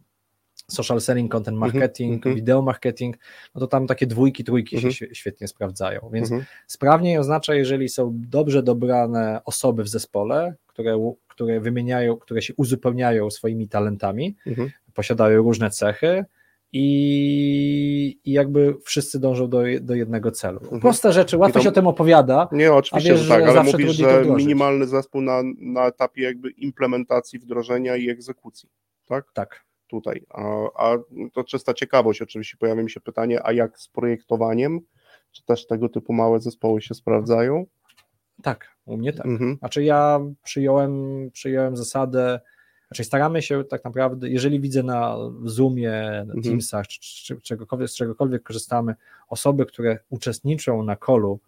social selling, content marketing, mhm. wideo marketing, no to tam takie dwójki, trójki się świe- świetnie sprawdzają, więc sprawniej oznacza, jeżeli są dobrze dobrane osoby w zespole, które, które wymieniają, które się uzupełniają swoimi talentami, posiadają różne cechy i, i jakby wszyscy dążą do, do jednego celu. Mhm. Proste rzeczy, łatwo to- się o tym opowiada, Nie, oczywiście, wiesz, że tak, że ale mówisz, że minimalny zespół na, na etapie jakby implementacji, wdrożenia i egzekucji, tak? tak. Tutaj. A, a to czysta ciekawość, oczywiście pojawia mi się pytanie, a jak z projektowaniem? Czy też tego typu małe zespoły się sprawdzają? Tak, u mnie tak. Mhm. Znaczy ja przyjąłem, przyjąłem zasadę, znaczy staramy się tak naprawdę, jeżeli widzę na Zoomie, na Mhm. Teamsach, czy, czy czegokolwiek, z czegokolwiek korzystamy, osoby, które uczestniczą na kolu,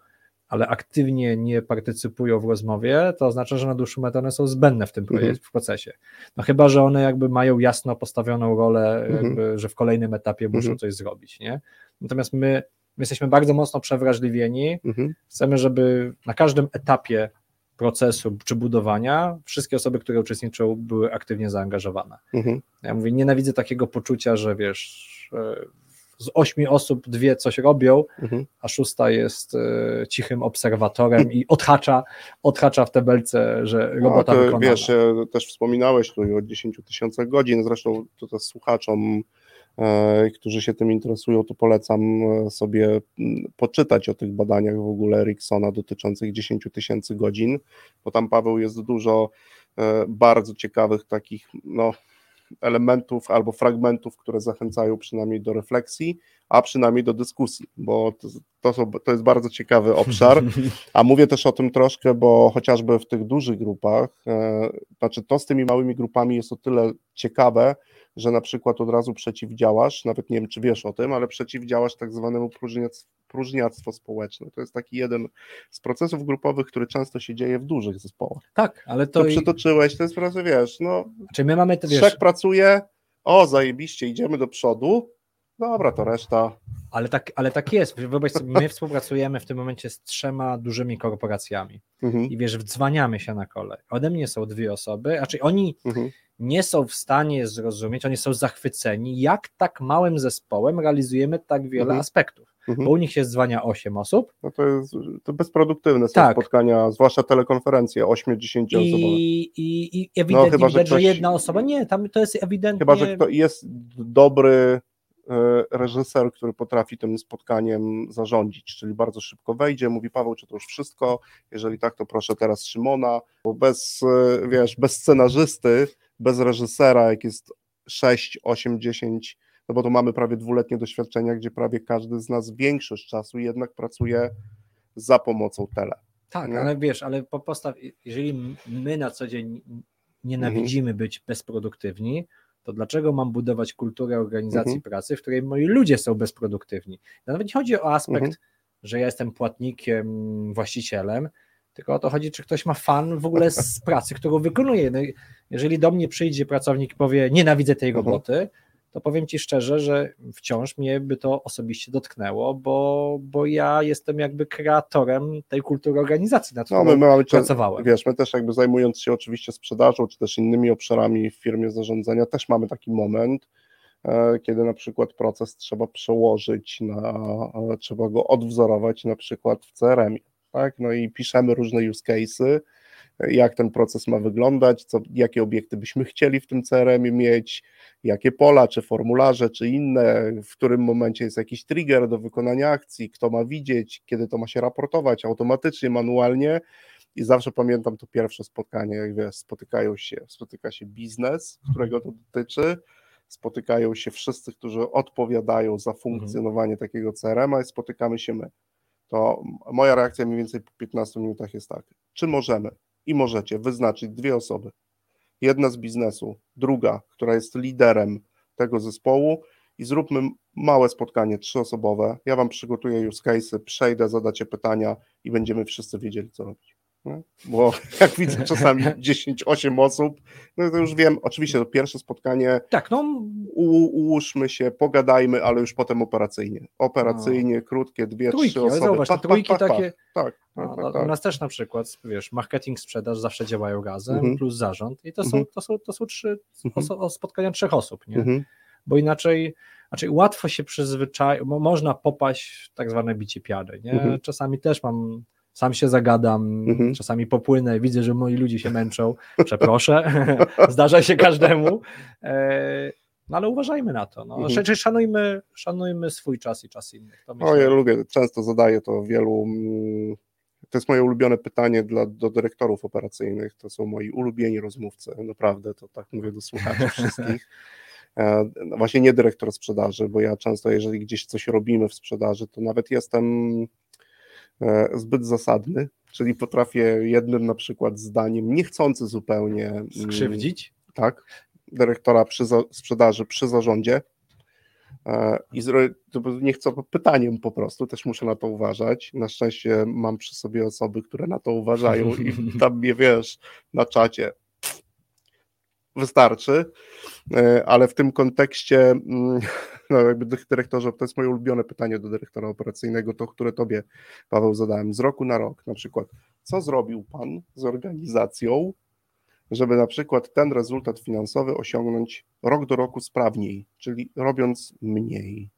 ale aktywnie nie partycypują w rozmowie, to oznacza, że na dłuższą metę one są zbędne w tym Mhm. w procesie. No chyba, że one jakby mają jasno postawioną rolę, Mhm. jakby, że w kolejnym etapie muszą Mhm. coś zrobić, nie? Natomiast my, my jesteśmy bardzo mocno przewrażliwieni, Mhm. Chcemy, żeby na każdym etapie procesu czy budowania wszystkie osoby, które uczestniczą, były aktywnie zaangażowane. Mhm. Ja mówię, nienawidzę takiego poczucia, że wiesz, e, z ośmiu osób dwie coś robią, Mhm. a szósta jest e, cichym obserwatorem i odhacza, odhacza w tabelce, że robota No, to, wykonana. Wiesz, e, też wspominałeś tu o 10 tysiącach godzin, zresztą to też słuchaczom, którzy się tym interesują, to polecam e, sobie m, poczytać o tych badaniach w ogóle Eriksona dotyczących 10 tysięcy godzin, bo tam Paweł jest dużo e, bardzo ciekawych takich no, elementów albo fragmentów, które zachęcają przynajmniej do refleksji, a przynajmniej do dyskusji, bo to, to, są, to jest bardzo ciekawy obszar. A mówię też o tym troszkę, bo chociażby w tych dużych grupach, e, znaczy to z tymi małymi grupami jest o tyle ciekawe, że na przykład od razu przeciwdziałasz, nawet nie wiem, czy wiesz o tym, ale przeciwdziałasz tak zwanemu próżniac, próżniactwo społeczne. To jest taki jeden z procesów grupowych, który często się dzieje w dużych zespołach. Tak, ale To, to, i, przytoczyłeś, to jest wiesz, no, czy my mamy to, wiesz, trzech pracuje, o, zajebiście, idziemy do przodu, dobra, to reszta. ale tak, ale tak jest, wyobraź sobie, my współpracujemy w tym momencie z trzema dużymi korporacjami Mhm, i wiesz, wdzwaniamy się na kole. Ode mnie są dwie osoby, znaczy oni mhm, nie są w stanie zrozumieć, oni są zachwyceni, jak tak małym zespołem realizujemy tak wiele Mhm. aspektów. mhm. Bo u nich się zwania 8 osób No to jest to bezproduktywne są Tak. spotkania, zwłaszcza telekonferencje 8-10 osobowe. i, i, i ewidentnie No, chyba, że widać, że ktoś- jedna osoba, nie, tam to jest ewidentnie, Chyba, że kto jest dobry reżyser, który potrafi tym spotkaniem zarządzić, czyli bardzo szybko wejdzie, mówi Paweł, czy to już wszystko? Jeżeli tak, to proszę teraz Szymona, bo bez, wiesz, bez scenarzysty, bez reżysera, jak jest 6, 8, 10 no bo to mamy prawie dwuletnie doświadczenia, gdzie prawie każdy z nas większość czasu jednak pracuje za pomocą tele. Tak, nie? ale wiesz, ale postaw, jeżeli my na co dzień nienawidzimy mhm. być bezproduktywni, to dlaczego mam budować kulturę organizacji mhm. pracy, w której moi ludzie są bezproduktywni? Nawet nie chodzi o aspekt, mhm. że ja jestem płatnikiem, właścicielem, tylko o to chodzi, czy ktoś ma fan w ogóle z pracy, którą wykonuje. No, jeżeli do mnie przyjdzie pracownik i powie, nienawidzę tej mhm. roboty, to powiem Ci szczerze, że wciąż mnie by to osobiście dotknęło, bo, bo ja jestem jakby kreatorem tej kultury organizacji, na którą no, my mamy, pracowałem. Wiesz, my też jakby zajmując się oczywiście sprzedażą, czy też innymi obszarami w firmie zarządzania, też mamy taki moment, e, kiedy na przykład proces trzeba przełożyć, na, e, trzeba go odwzorować na przykład w CRM. Tak? No i piszemy różne use cases, jak ten proces ma wyglądać, co, jakie obiekty byśmy chcieli w tym CRM mieć, jakie pola, czy formularze, czy inne, w którym momencie jest jakiś trigger do wykonania akcji, kto ma widzieć, kiedy to ma się raportować automatycznie, manualnie. I zawsze pamiętam to pierwsze spotkanie, jak wiesz, spotykają się, spotyka się biznes, którego to dotyczy, spotykają się wszyscy, którzy odpowiadają za funkcjonowanie mhm. takiego CRM, a i spotykamy się my. To moja reakcja mniej więcej po 15 minutach jest tak, czy możemy i możecie wyznaczyć dwie osoby. Jedna z biznesu, druga, która jest liderem tego zespołu i zróbmy małe spotkanie trzyosobowe. Ja Wam przygotuję use cases, przejdę, zadacie pytania i będziemy wszyscy wiedzieli, co robić. No, bo jak widzę czasami 10-8 osób, no to już wiem, oczywiście to pierwsze spotkanie, tak, no. U, ułóżmy się, pogadajmy, ale już potem operacyjnie. Operacyjnie, no. krótkie, dwie, trójki, trzy osoby. Zauważ, pa, trójki pa, pa, takie, tak, tak, tak, tak, U nas też na przykład, wiesz, marketing, sprzedaż zawsze działają razem, mhm. plus zarząd i to są, mhm. to są, to są trzy mhm. spotkania trzech osób, nie? Mhm. Bo inaczej, znaczy łatwo się przyzwyczaić, można popaść w tak zwane bicie piady, nie? Mhm. Czasami też mam sam się zagadam, mhm. czasami popłynę, widzę, że moi ludzie się męczą, przeproszę, zdarza się każdemu, e, no ale uważajmy na to, no. Mhm. szanujmy, szanujmy swój czas i czas innych. O, ja lubię, często zadaję to wielu, mm, to jest moje ulubione pytanie dla, do dyrektorów operacyjnych, to są moi ulubieni rozmówcy, naprawdę, to tak mówię do słuchaczy wszystkich. E, właśnie nie dyrektor sprzedaży, bo ja często, jeżeli gdzieś coś robimy w sprzedaży, to nawet jestem zbyt zasadny, czyli potrafię jednym na przykład zdaniem, niechcący zupełnie mm, skrzywdzić. Tak, dyrektora przy sprzedaży przy zarządzie. E, I nie chcę pytaniem po prostu, też muszę na to uważać. Na szczęście mam przy sobie osoby, które na to uważają i tam mnie wiesz na czacie wystarczy, e, ale w tym kontekście, mm, no jakby dyrektorze, to jest moje ulubione pytanie do dyrektora operacyjnego, to które tobie, Paweł, zadałem. Z roku na rok, na przykład, co zrobił pan z organizacją, żeby na przykład ten rezultat finansowy osiągnąć rok do roku sprawniej, czyli robiąc mniej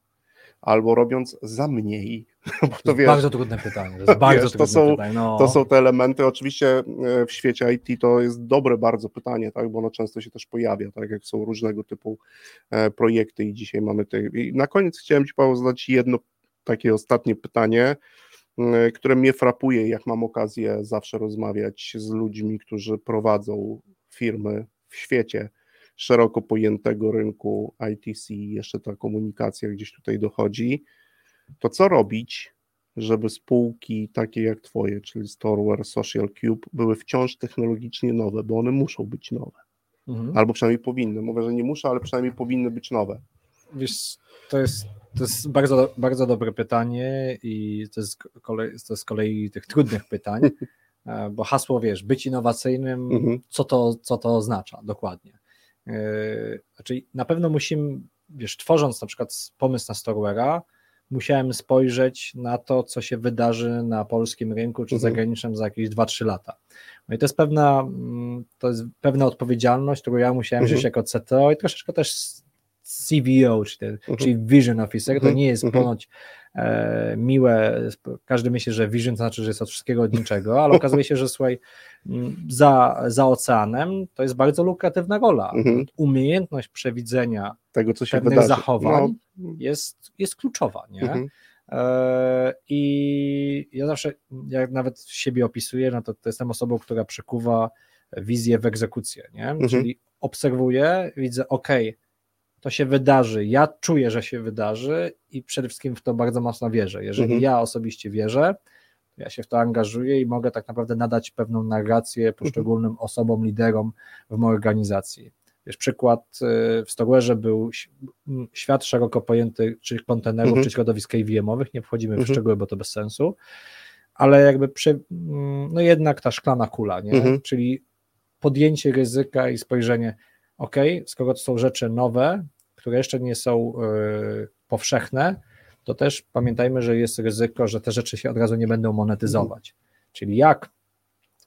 albo robiąc za mniej. To, to wiesz, bardzo trudne pytanie. To, bardzo wiesz, to, są, pytanie, no. to są te elementy. Oczywiście e, w świecie IT to jest dobre bardzo pytanie, tak, bo ono często się też pojawia, tak jak są różnego typu e, projekty i dzisiaj mamy te. I na koniec chciałem Ci Paweł zadać jedno takie ostatnie pytanie, które mnie frapuje, jak mam okazję zawsze rozmawiać z ludźmi, którzy prowadzą firmy w świecie szeroko pojętego rynku ITC, jeszcze ta komunikacja gdzieś tutaj dochodzi, to co robić, żeby spółki takie jak Twoje, czyli Storeware, Social Cube, były wciąż technologicznie nowe, bo one muszą być nowe. Mhm. Albo przynajmniej powinny. Mówię, że nie muszą, ale przynajmniej powinny być nowe. Wiesz, to jest, to jest bardzo, bardzo dobre pytanie i to jest, kolej, to jest z kolei tych trudnych pytań, e, bo hasło, wiesz, być innowacyjnym, mhm. co, to, co to oznacza dokładnie? Yy, znaczy na pewno musimy, wiesz, tworząc na przykład pomysł na Storeware'a, musiałem spojrzeć na to, co się wydarzy na polskim rynku czy mhm. zagranicznym za jakieś 2-3 lata. No i to jest pewna, mm, to jest pewna odpowiedzialność, którą ja musiałem mhm. wziąć jako CTO i troszeczkę też CVO, czyli, mhm. czyli Vision Officer, to mhm. nie jest mhm. ponoć e, miłe, każdy myśli, że vision to znaczy, że jest od wszystkiego od niczego, ale okazuje się, że słuchaj, za, za oceanem to jest bardzo lukratywna rola. Mhm. Umiejętność przewidzenia tego, co się pewnych wydarzy. zachowań no. jest, jest kluczowa, nie? Mhm. E, I ja zawsze, jak nawet siebie opisuję, no to, to jestem osobą, która przekuwa wizję w egzekucję, nie? Mhm. Czyli obserwuję, widzę, ok, to się wydarzy, ja czuję, że się wydarzy i przede wszystkim w to bardzo mocno wierzę. Jeżeli mhm. ja osobiście wierzę, to ja się w to angażuję i mogę tak naprawdę nadać pewną narrację poszczególnym mhm. osobom, liderom w mojej organizacji. Wiesz, przykład y, w Storerze był świat szeroko pojęty, czy kontenerów, mhm. czy środowisk AVM-owych, nie wchodzimy w mhm. szczegóły, bo to bez sensu, ale jakby przy, no jednak ta szklana kula, nie? Mhm. czyli podjęcie ryzyka i spojrzenie, ok, skoro to są rzeczy nowe, które jeszcze nie są y, powszechne, to też pamiętajmy, że jest ryzyko, że te rzeczy się od razu nie będą monetyzować. Czyli jak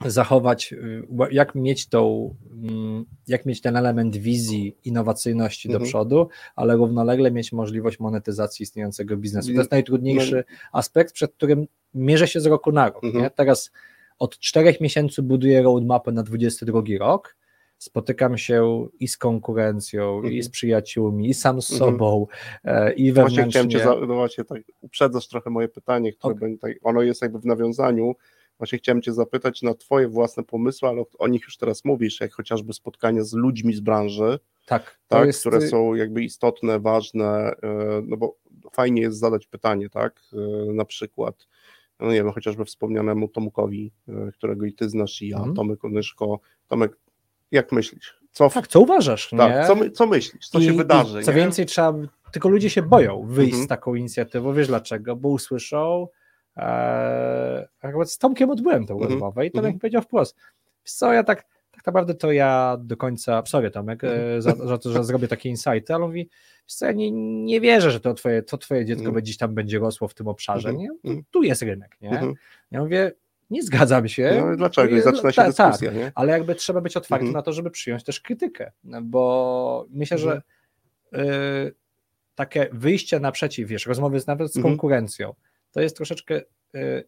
zachować, y, jak mieć tą, mm, jak mieć ten element wizji, innowacyjności mhm. do przodu, ale równolegle mieć możliwość monetyzacji istniejącego biznesu. To jest najtrudniejszy no. aspekt, przed którym mierzę się z roku na rok. Mhm. Teraz od czterech miesięcy buduję roadmapę na 22 rok, spotykam się i z konkurencją, mhm. i z przyjaciółmi, i sam z mhm. sobą, mhm. i wewnętrznie. Właśnie chciałem cię, za, no właśnie tak, uprzedzasz trochę moje pytanie, które okay. będzie, ono jest jakby w nawiązaniu, Właśnie chciałem Cię zapytać na Twoje własne pomysły, ale o nich już teraz mówisz, jak chociażby spotkania z ludźmi z branży, tak, tak jest... które są jakby istotne, ważne, e, no bo fajnie jest zadać pytanie, tak, e, na przykład, no nie wiem, chociażby wspomnianemu Tomkowi, e, którego i Ty znasz i ja, mm. Tomek Onyszko. Tomek, jak myślisz? Co, tak, co uważasz? Tak, co, co, myślisz? Co I, się wydarzy? co nie? więcej, trzeba, tylko ludzie się boją wyjść -hmm. z taką inicjatywą. Wiesz dlaczego? Bo usłyszą, Eee, z Tomkiem odbyłem tą mhm. rozmowę i Tomek mm -hmm. powiedział wprost, co, ja tak, tak naprawdę to ja do końca, sorry Tomek, mm za, za, to, że zrobię takie insighty, ale mówi, co, ja nie, nie wierzę, że to twoje, to twoje dziecko mm gdzieś tam będzie rosło w tym obszarze, -hmm. nie? Tu jest rynek, nie? Ja mówię, nie zgadzam się. No, dlaczego? I zaczyna się ta, dyskusja, tak, nie? Ale jakby trzeba być otwarty mm -hmm. na to, żeby przyjąć też krytykę, bo myślę, że y, takie wyjście naprzeciw, wiesz, rozmowy z, nawet z konkurencją, to jest troszeczkę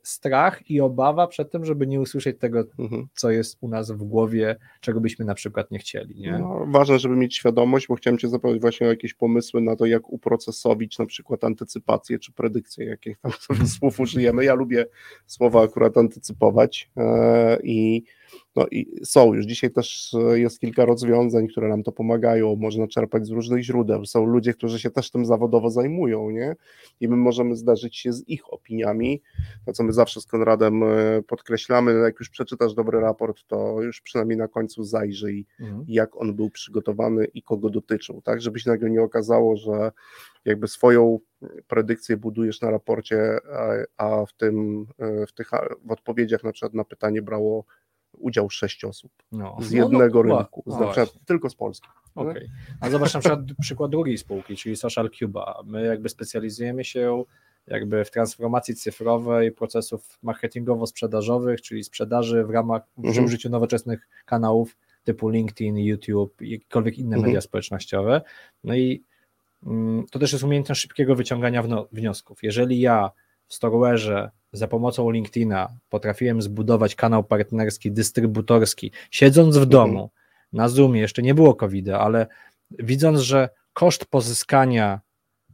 strach i obawa przed tym, żeby nie usłyszeć tego, mhm. co jest u nas w głowie, czego byśmy na przykład nie chcieli. Nie? No, ważne, żeby mieć świadomość, bo chciałem Cię zapytać właśnie o jakieś pomysły na to, jak uprocesować na przykład antycypację czy predykcję, jakich tam słów użyjemy. Ja lubię słowa akurat antycypować e, i no i są już dzisiaj też e, jest kilka rozwiązań, które nam to pomagają, można czerpać z różnych źródeł. Są ludzie, którzy się też tym zawodowo zajmują, nie? I my możemy zdarzyć się z ich opiniami. To, co my zawsze z Konradem e, podkreślamy, jak już przeczytasz dobry raport, to już przynajmniej na końcu zajrzyj, mhm. jak on był przygotowany i kogo dotyczył, tak? Żeby się nagle nie okazało, że jakby swoją predykcję budujesz na raporcie, a, a w tym, e, w tych w odpowiedziach na przykład na pytanie brało udział sześć osób no. z jednego no, no, rynku, no, z, tylko z Polski. Okay. A zobacz na przykład przykład drugiej spółki, czyli Social Cuba. My jakby specjalizujemy się jakby w transformacji cyfrowej procesów marketingowo-sprzedażowych, czyli sprzedaży w ramach w mhm. użyciu nowoczesnych kanałów typu LinkedIn, YouTube jakiekolwiek inne mhm. media społecznościowe. No i mm, to też jest umiejętność szybkiego wyciągania wniosków. Jeżeli ja w Storeware'ze za pomocą LinkedIna potrafiłem zbudować kanał partnerski, dystrybutorski, siedząc w domu mhm. na Zoomie, jeszcze nie było covid ale widząc, że koszt pozyskania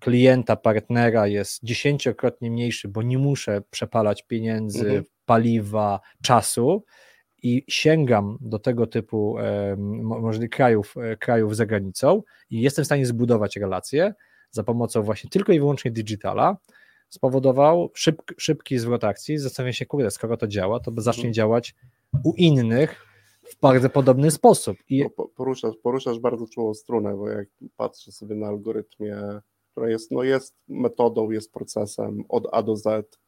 klienta, partnera jest dziesięciokrotnie mniejszy, bo nie muszę przepalać pieniędzy, mhm. paliwa, czasu i sięgam do tego typu może krajów, e, krajów za granicą i jestem w stanie zbudować relacje za pomocą właśnie tylko i wyłącznie digitala, spowodował szyb, szybki zwrot akcji. Zastanawiam się, kurde, skoro to działa, to zacznie mhm. działać u innych w bardzo podobny sposób. I... No, poruszasz, poruszasz bardzo czułą strunę, bo jak patrzę sobie na algorytmie, która jest, no jest metodą, jest procesem od A do Z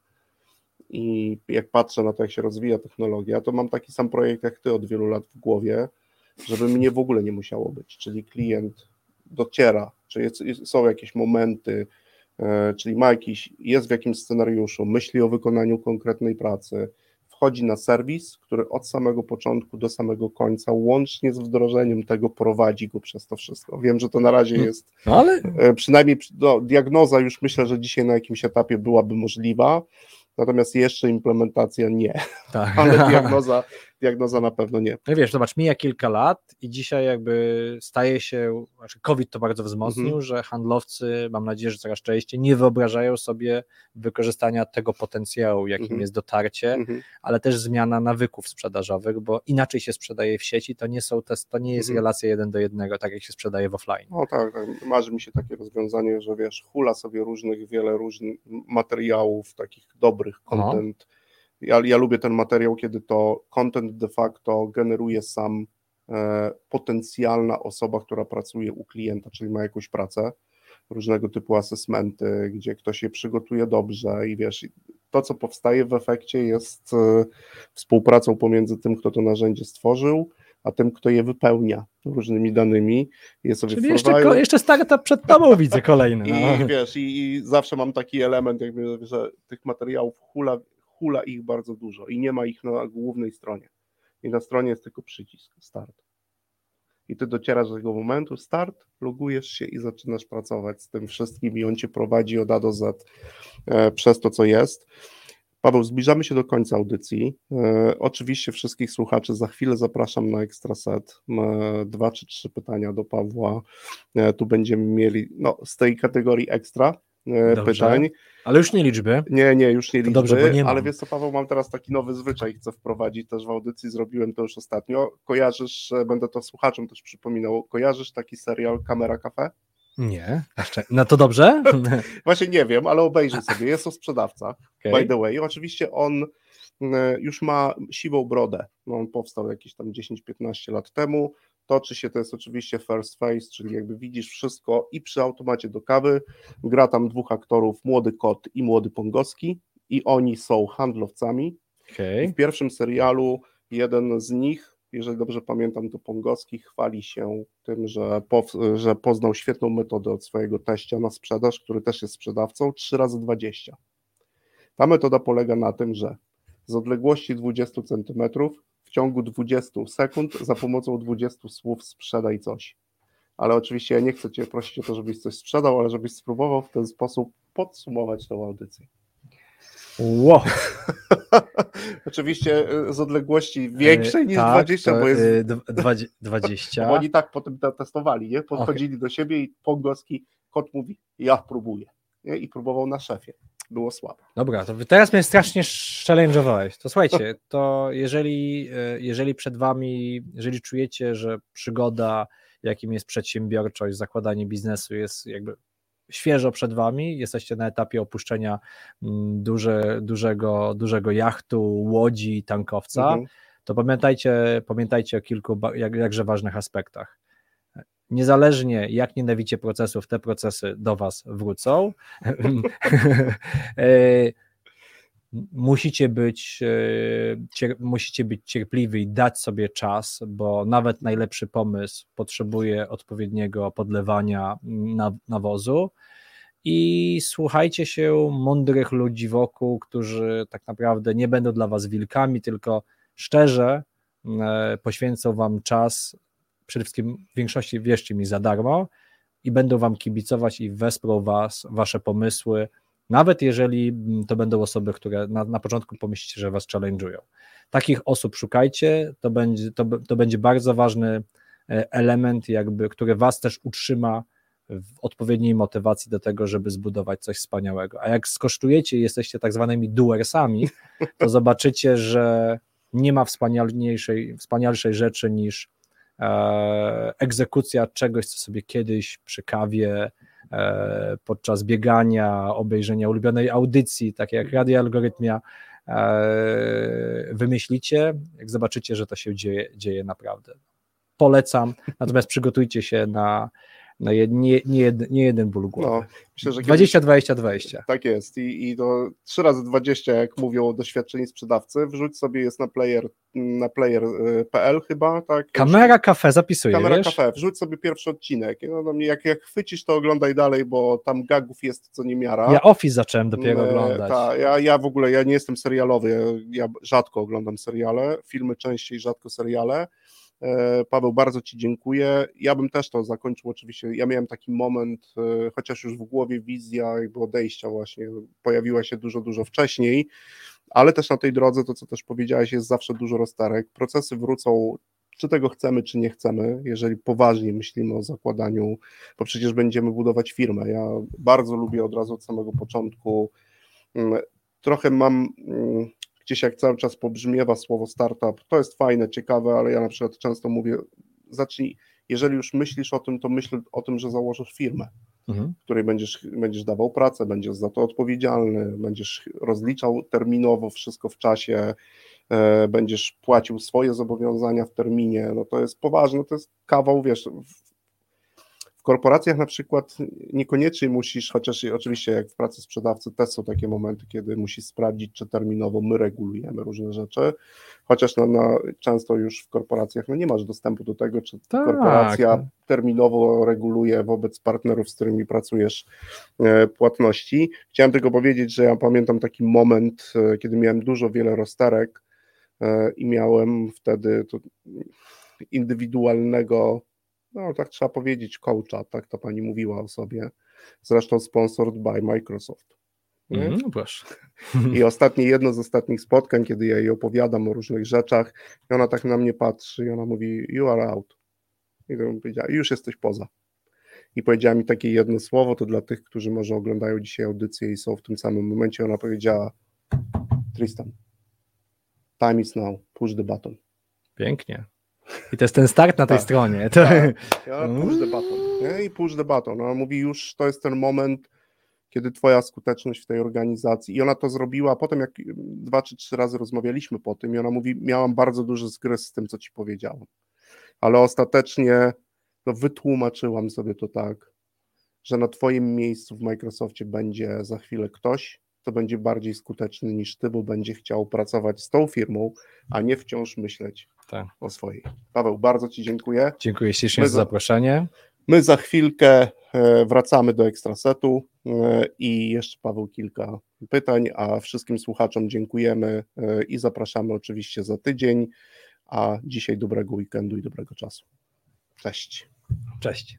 i jak patrzę na to, jak się rozwija technologia, to mam taki sam projekt jak ty od wielu lat w głowie, żeby mnie w ogóle nie musiało być, czyli klient dociera, czy jest, są jakieś momenty, czyli ma jakiś, jest w jakimś scenariuszu, myśli o wykonaniu konkretnej pracy, wchodzi na serwis, który od samego początku do samego końca, łącznie z wdrożeniem tego, prowadzi go przez to wszystko. Wiem, że to na razie jest, no ale... E, przynajmniej no, diagnoza już myślę, że dzisiaj na jakimś etapie byłaby możliwa, natomiast jeszcze implementacja nie, tak. ale diagnoza, diagnoza na pewno nie. No wiesz, zobacz, mija kilka lat i dzisiaj jakby staje się, znaczy COVID to bardzo wzmocnił, mhm. że handlowcy, mam nadzieję, że coraz częściej nie wyobrażają sobie wykorzystania tego potencjału, jakim mhm. jest dotarcie, mhm. ale też zmiana nawyków sprzedażowych, bo inaczej się sprzedaje w sieci, to nie są te, to nie jest mhm. relacja jeden do jednego, tak jak się sprzedaje w offline. No tak, tak, marzy mi się takie rozwiązanie, że wiesz, hula sobie różnych, wiele różnych materiałów, takich dobrych content, ja, ja lubię ten materiał, kiedy to content de facto generuje sam e, potencjalna osoba, która pracuje u klienta, czyli ma jakąś pracę, różnego typu asesmenty, gdzie ktoś je przygotuje dobrze i wiesz, to co powstaje w efekcie jest e, współpracą pomiędzy tym, kto to narzędzie stworzył, a tym, kto je wypełnia różnymi danymi. Je sobie Czyli jeszcze, jeszcze startup przed tobą widzę kolejny. No. I wiesz, i, i, zawsze mam taki element, jakby, że tych materiałów hula, hula ich bardzo dużo i nie ma ich na głównej stronie. I na stronie jest tylko przycisk start. I ty docierasz do tego momentu, start, logujesz się i zaczynasz pracować z tym wszystkim i on cię prowadzi od A do Z e, przez to, co jest. Paweł, zbliżamy się do końca audycji. E, oczywiście wszystkich słuchaczy za chwilę zapraszam na ekstraset. E, dwa czy trzy pytania do Pawła. E, tu będziemy mieli no, z tej kategorii ekstra Dobrze. pytań. Ale już nie liczby. Nie, nie, już nie liczby. Dobrze, bo nie ale wiesz co, Paweł, mam teraz taki nowy zwyczaj, chcę wprowadzić też w audycji, zrobiłem to już ostatnio. Kojarzysz, e, będę to słuchaczom też przypominał, kojarzysz taki serial Kamera Cafe? Nie. No to dobrze? Właśnie nie wiem, ale obejrzyj sobie, jest to sprzedawca, okay. by the way. Oczywiście on e, już ma siwą brodę, no on powstał jakieś tam 10-15 lat temu, toczy się, to jest oczywiście first face, czyli jakby widzisz wszystko i przy automacie do kawy, gra tam dwóch aktorów, młody kot i młody Pongowski i oni są handlowcami. Okay. w pierwszym serialu jeden z nich, jeżeli dobrze pamiętam, to Pongowski chwali się tym, że, po, że poznał świetną metodę od swojego teścia na sprzedaż, który też jest sprzedawcą, 3 razy 20. Ta metoda polega na tym, że z odległości 20 centymetrów w ciągu 20 sekund za pomocą 20 słów sprzedaj coś. Ale oczywiście ja nie chcę Cię prosić o to, żebyś coś sprzedał, ale żebyś spróbował w ten sposób podsumować tę audycję. Wow. Oczywiście y, z odległości większej niż tak, 20, bo jest. 20. Bo oni tak potem testowali, nie? Podchodzili okay. do siebie i Pogłoski kot mówi: Ja próbuję. Nie? I próbował na szefie było słabe. Dobra, to teraz mnie strasznie challenge'owałeś. To słuchajcie, to jeżeli, e, jeżeli przed wami, jeżeli czujecie, że przygoda, jakim jest przedsiębiorczość, zakładanie biznesu jest jakby świeżo przed wami, jesteście na etapie opuszczenia mm, duże, dużego, dużego jachtu, łodzi, tankowca, mhm. to pamiętajcie, pamiętajcie o kilku jak, jakże ważnych aspektach niezależnie jak nienawicie procesów, te procesy do Was wrócą. E, musicie być, e, cier, musicie być cierpliwi i dać sobie czas, bo nawet najlepszy pomysł potrzebuje odpowiedniego podlewania nawozu. I słuchajcie się mądrych ludzi wokół, którzy tak naprawdę nie będą dla Was wilkami, tylko szczerze e, poświęcą Wam czas przede wszystkim w większości wierzcie mi za darmo i będą wam kibicować i wesprą was, wasze pomysły, nawet jeżeli mm, to będą osoby, które na, na początku pomyślicie, że was challenge'ują. Takich osób szukajcie, to będzie, to, to będzie bardzo ważny e, element, jakby, który was też utrzyma w odpowiedniej motywacji do tego, żeby zbudować coś wspaniałego. A jak skosztujecie i jesteście tak zwanymi doersami, to zobaczycie, że nie ma wspanialszej, wspanialszej rzeczy niż egzekucja czegoś, co sobie kiedyś przy kawie, e, podczas biegania, obejrzenia ulubionej audycji, takie jak Radio Algorytmia, e, wymyślicie, jak zobaczycie, że to się dzieje, dzieje naprawdę. Polecam, natomiast przygotujcie się na, No nie, nie, nie, jeden, nie jeden ból głowy. No, myślę, że 20, 20, 20. Tak jest i, i to 3 razy 20, jak mówią doświadczeni sprzedawcy, wrzuć sobie jest na player na player.pl chyba, tak? Kamera kafe zapisuje, Kamera wiesz? kafe, wrzuć sobie pierwszy odcinek. No, no, jak, jak chwycisz, to oglądaj dalej, bo tam gagów jest co niemiara. Ja Office zacząłem dopiero oglądać. Ta, ja, ja w ogóle ja nie jestem serialowy, ja, ja rzadko oglądam seriale, filmy częściej, rzadko seriale. E, Paweł, bardzo Ci dziękuję. Ja bym też to zakończył oczywiście. Ja miałem taki moment, e, chociaż już w głowie wizja jakby odejścia właśnie pojawiła się dużo, dużo wcześniej, ale też na tej drodze, to co też powiedziałeś, jest zawsze dużo rozterek. Procesy wrócą, czy tego chcemy, czy nie chcemy, jeżeli poważnie myślimy o zakładaniu, bo przecież będziemy budować firmę. Ja bardzo lubię od razu od samego początku. mm, Trochę mam mm, gdzieś jak cały czas pobrzmiewa słowo startup, to jest fajne, ciekawe, ale ja na przykład często mówię, zacznij, jeżeli już myślisz o tym, to myśl o tym, że założysz firmę, Mhm. w której będziesz, będziesz dawał pracę, będziesz za to odpowiedzialny, będziesz rozliczał terminowo wszystko w czasie, e, będziesz płacił swoje zobowiązania w terminie, no to jest poważne, to jest kawał, wiesz, w, korporacjach na przykład niekoniecznie musisz, chociaż oczywiście jak w pracy sprzedawcy też są takie momenty, kiedy musisz sprawdzić, czy terminowo my regulujemy różne rzeczy, chociaż no, no, często już w korporacjach no, nie masz dostępu do tego, czy Tak. korporacja terminowo reguluje wobec partnerów, z którymi pracujesz e, płatności. Chciałem tylko powiedzieć, że ja pamiętam taki moment, e, kiedy miałem dużo, wiele rozterek e, i miałem wtedy indywidualnego, no tak trzeba powiedzieć, coacha, tak ta pani mówiła o sobie, zresztą sponsored by Microsoft. Mhm, no proszę. I ostatnie, jedno z ostatnich spotkań, kiedy ja jej opowiadam o różnych rzeczach, i ona tak na mnie patrzy i ona mówi, you are out. I to powiedziała, już jesteś poza. I powiedziała mi takie jedno słowo, to dla tych, którzy może oglądają dzisiaj audycję i są w tym samym momencie, ona powiedziała, Tristan, time is now, push the button. Pięknie. I to jest ten start na tej Tak. stronie. To... Tak. Ja push the button. Nie? I push the button. Ona mówi, już to jest ten moment, kiedy twoja skuteczność w tej organizacji i ona to zrobiła, potem jak dwa czy trzy razy rozmawialiśmy po tym i ona mówi, miałam bardzo duży zgryz z tym, co ci powiedziałam, ale ostatecznie no, wytłumaczyłam sobie to tak, że na twoim miejscu w Microsoftie będzie za chwilę ktoś, kto będzie bardziej skuteczny niż ty, bo będzie chciał pracować z tą firmą, a nie wciąż myśleć Tak. o swojej. Paweł, bardzo ci dziękuję. Dziękuję ślicznie za- zaproszenie. My za chwilkę e, wracamy do ekstrasetu e, i jeszcze Paweł kilka pytań, a wszystkim słuchaczom dziękujemy e, i zapraszamy oczywiście za tydzień, a dzisiaj dobrego weekendu i dobrego czasu. Cześć. Cześć.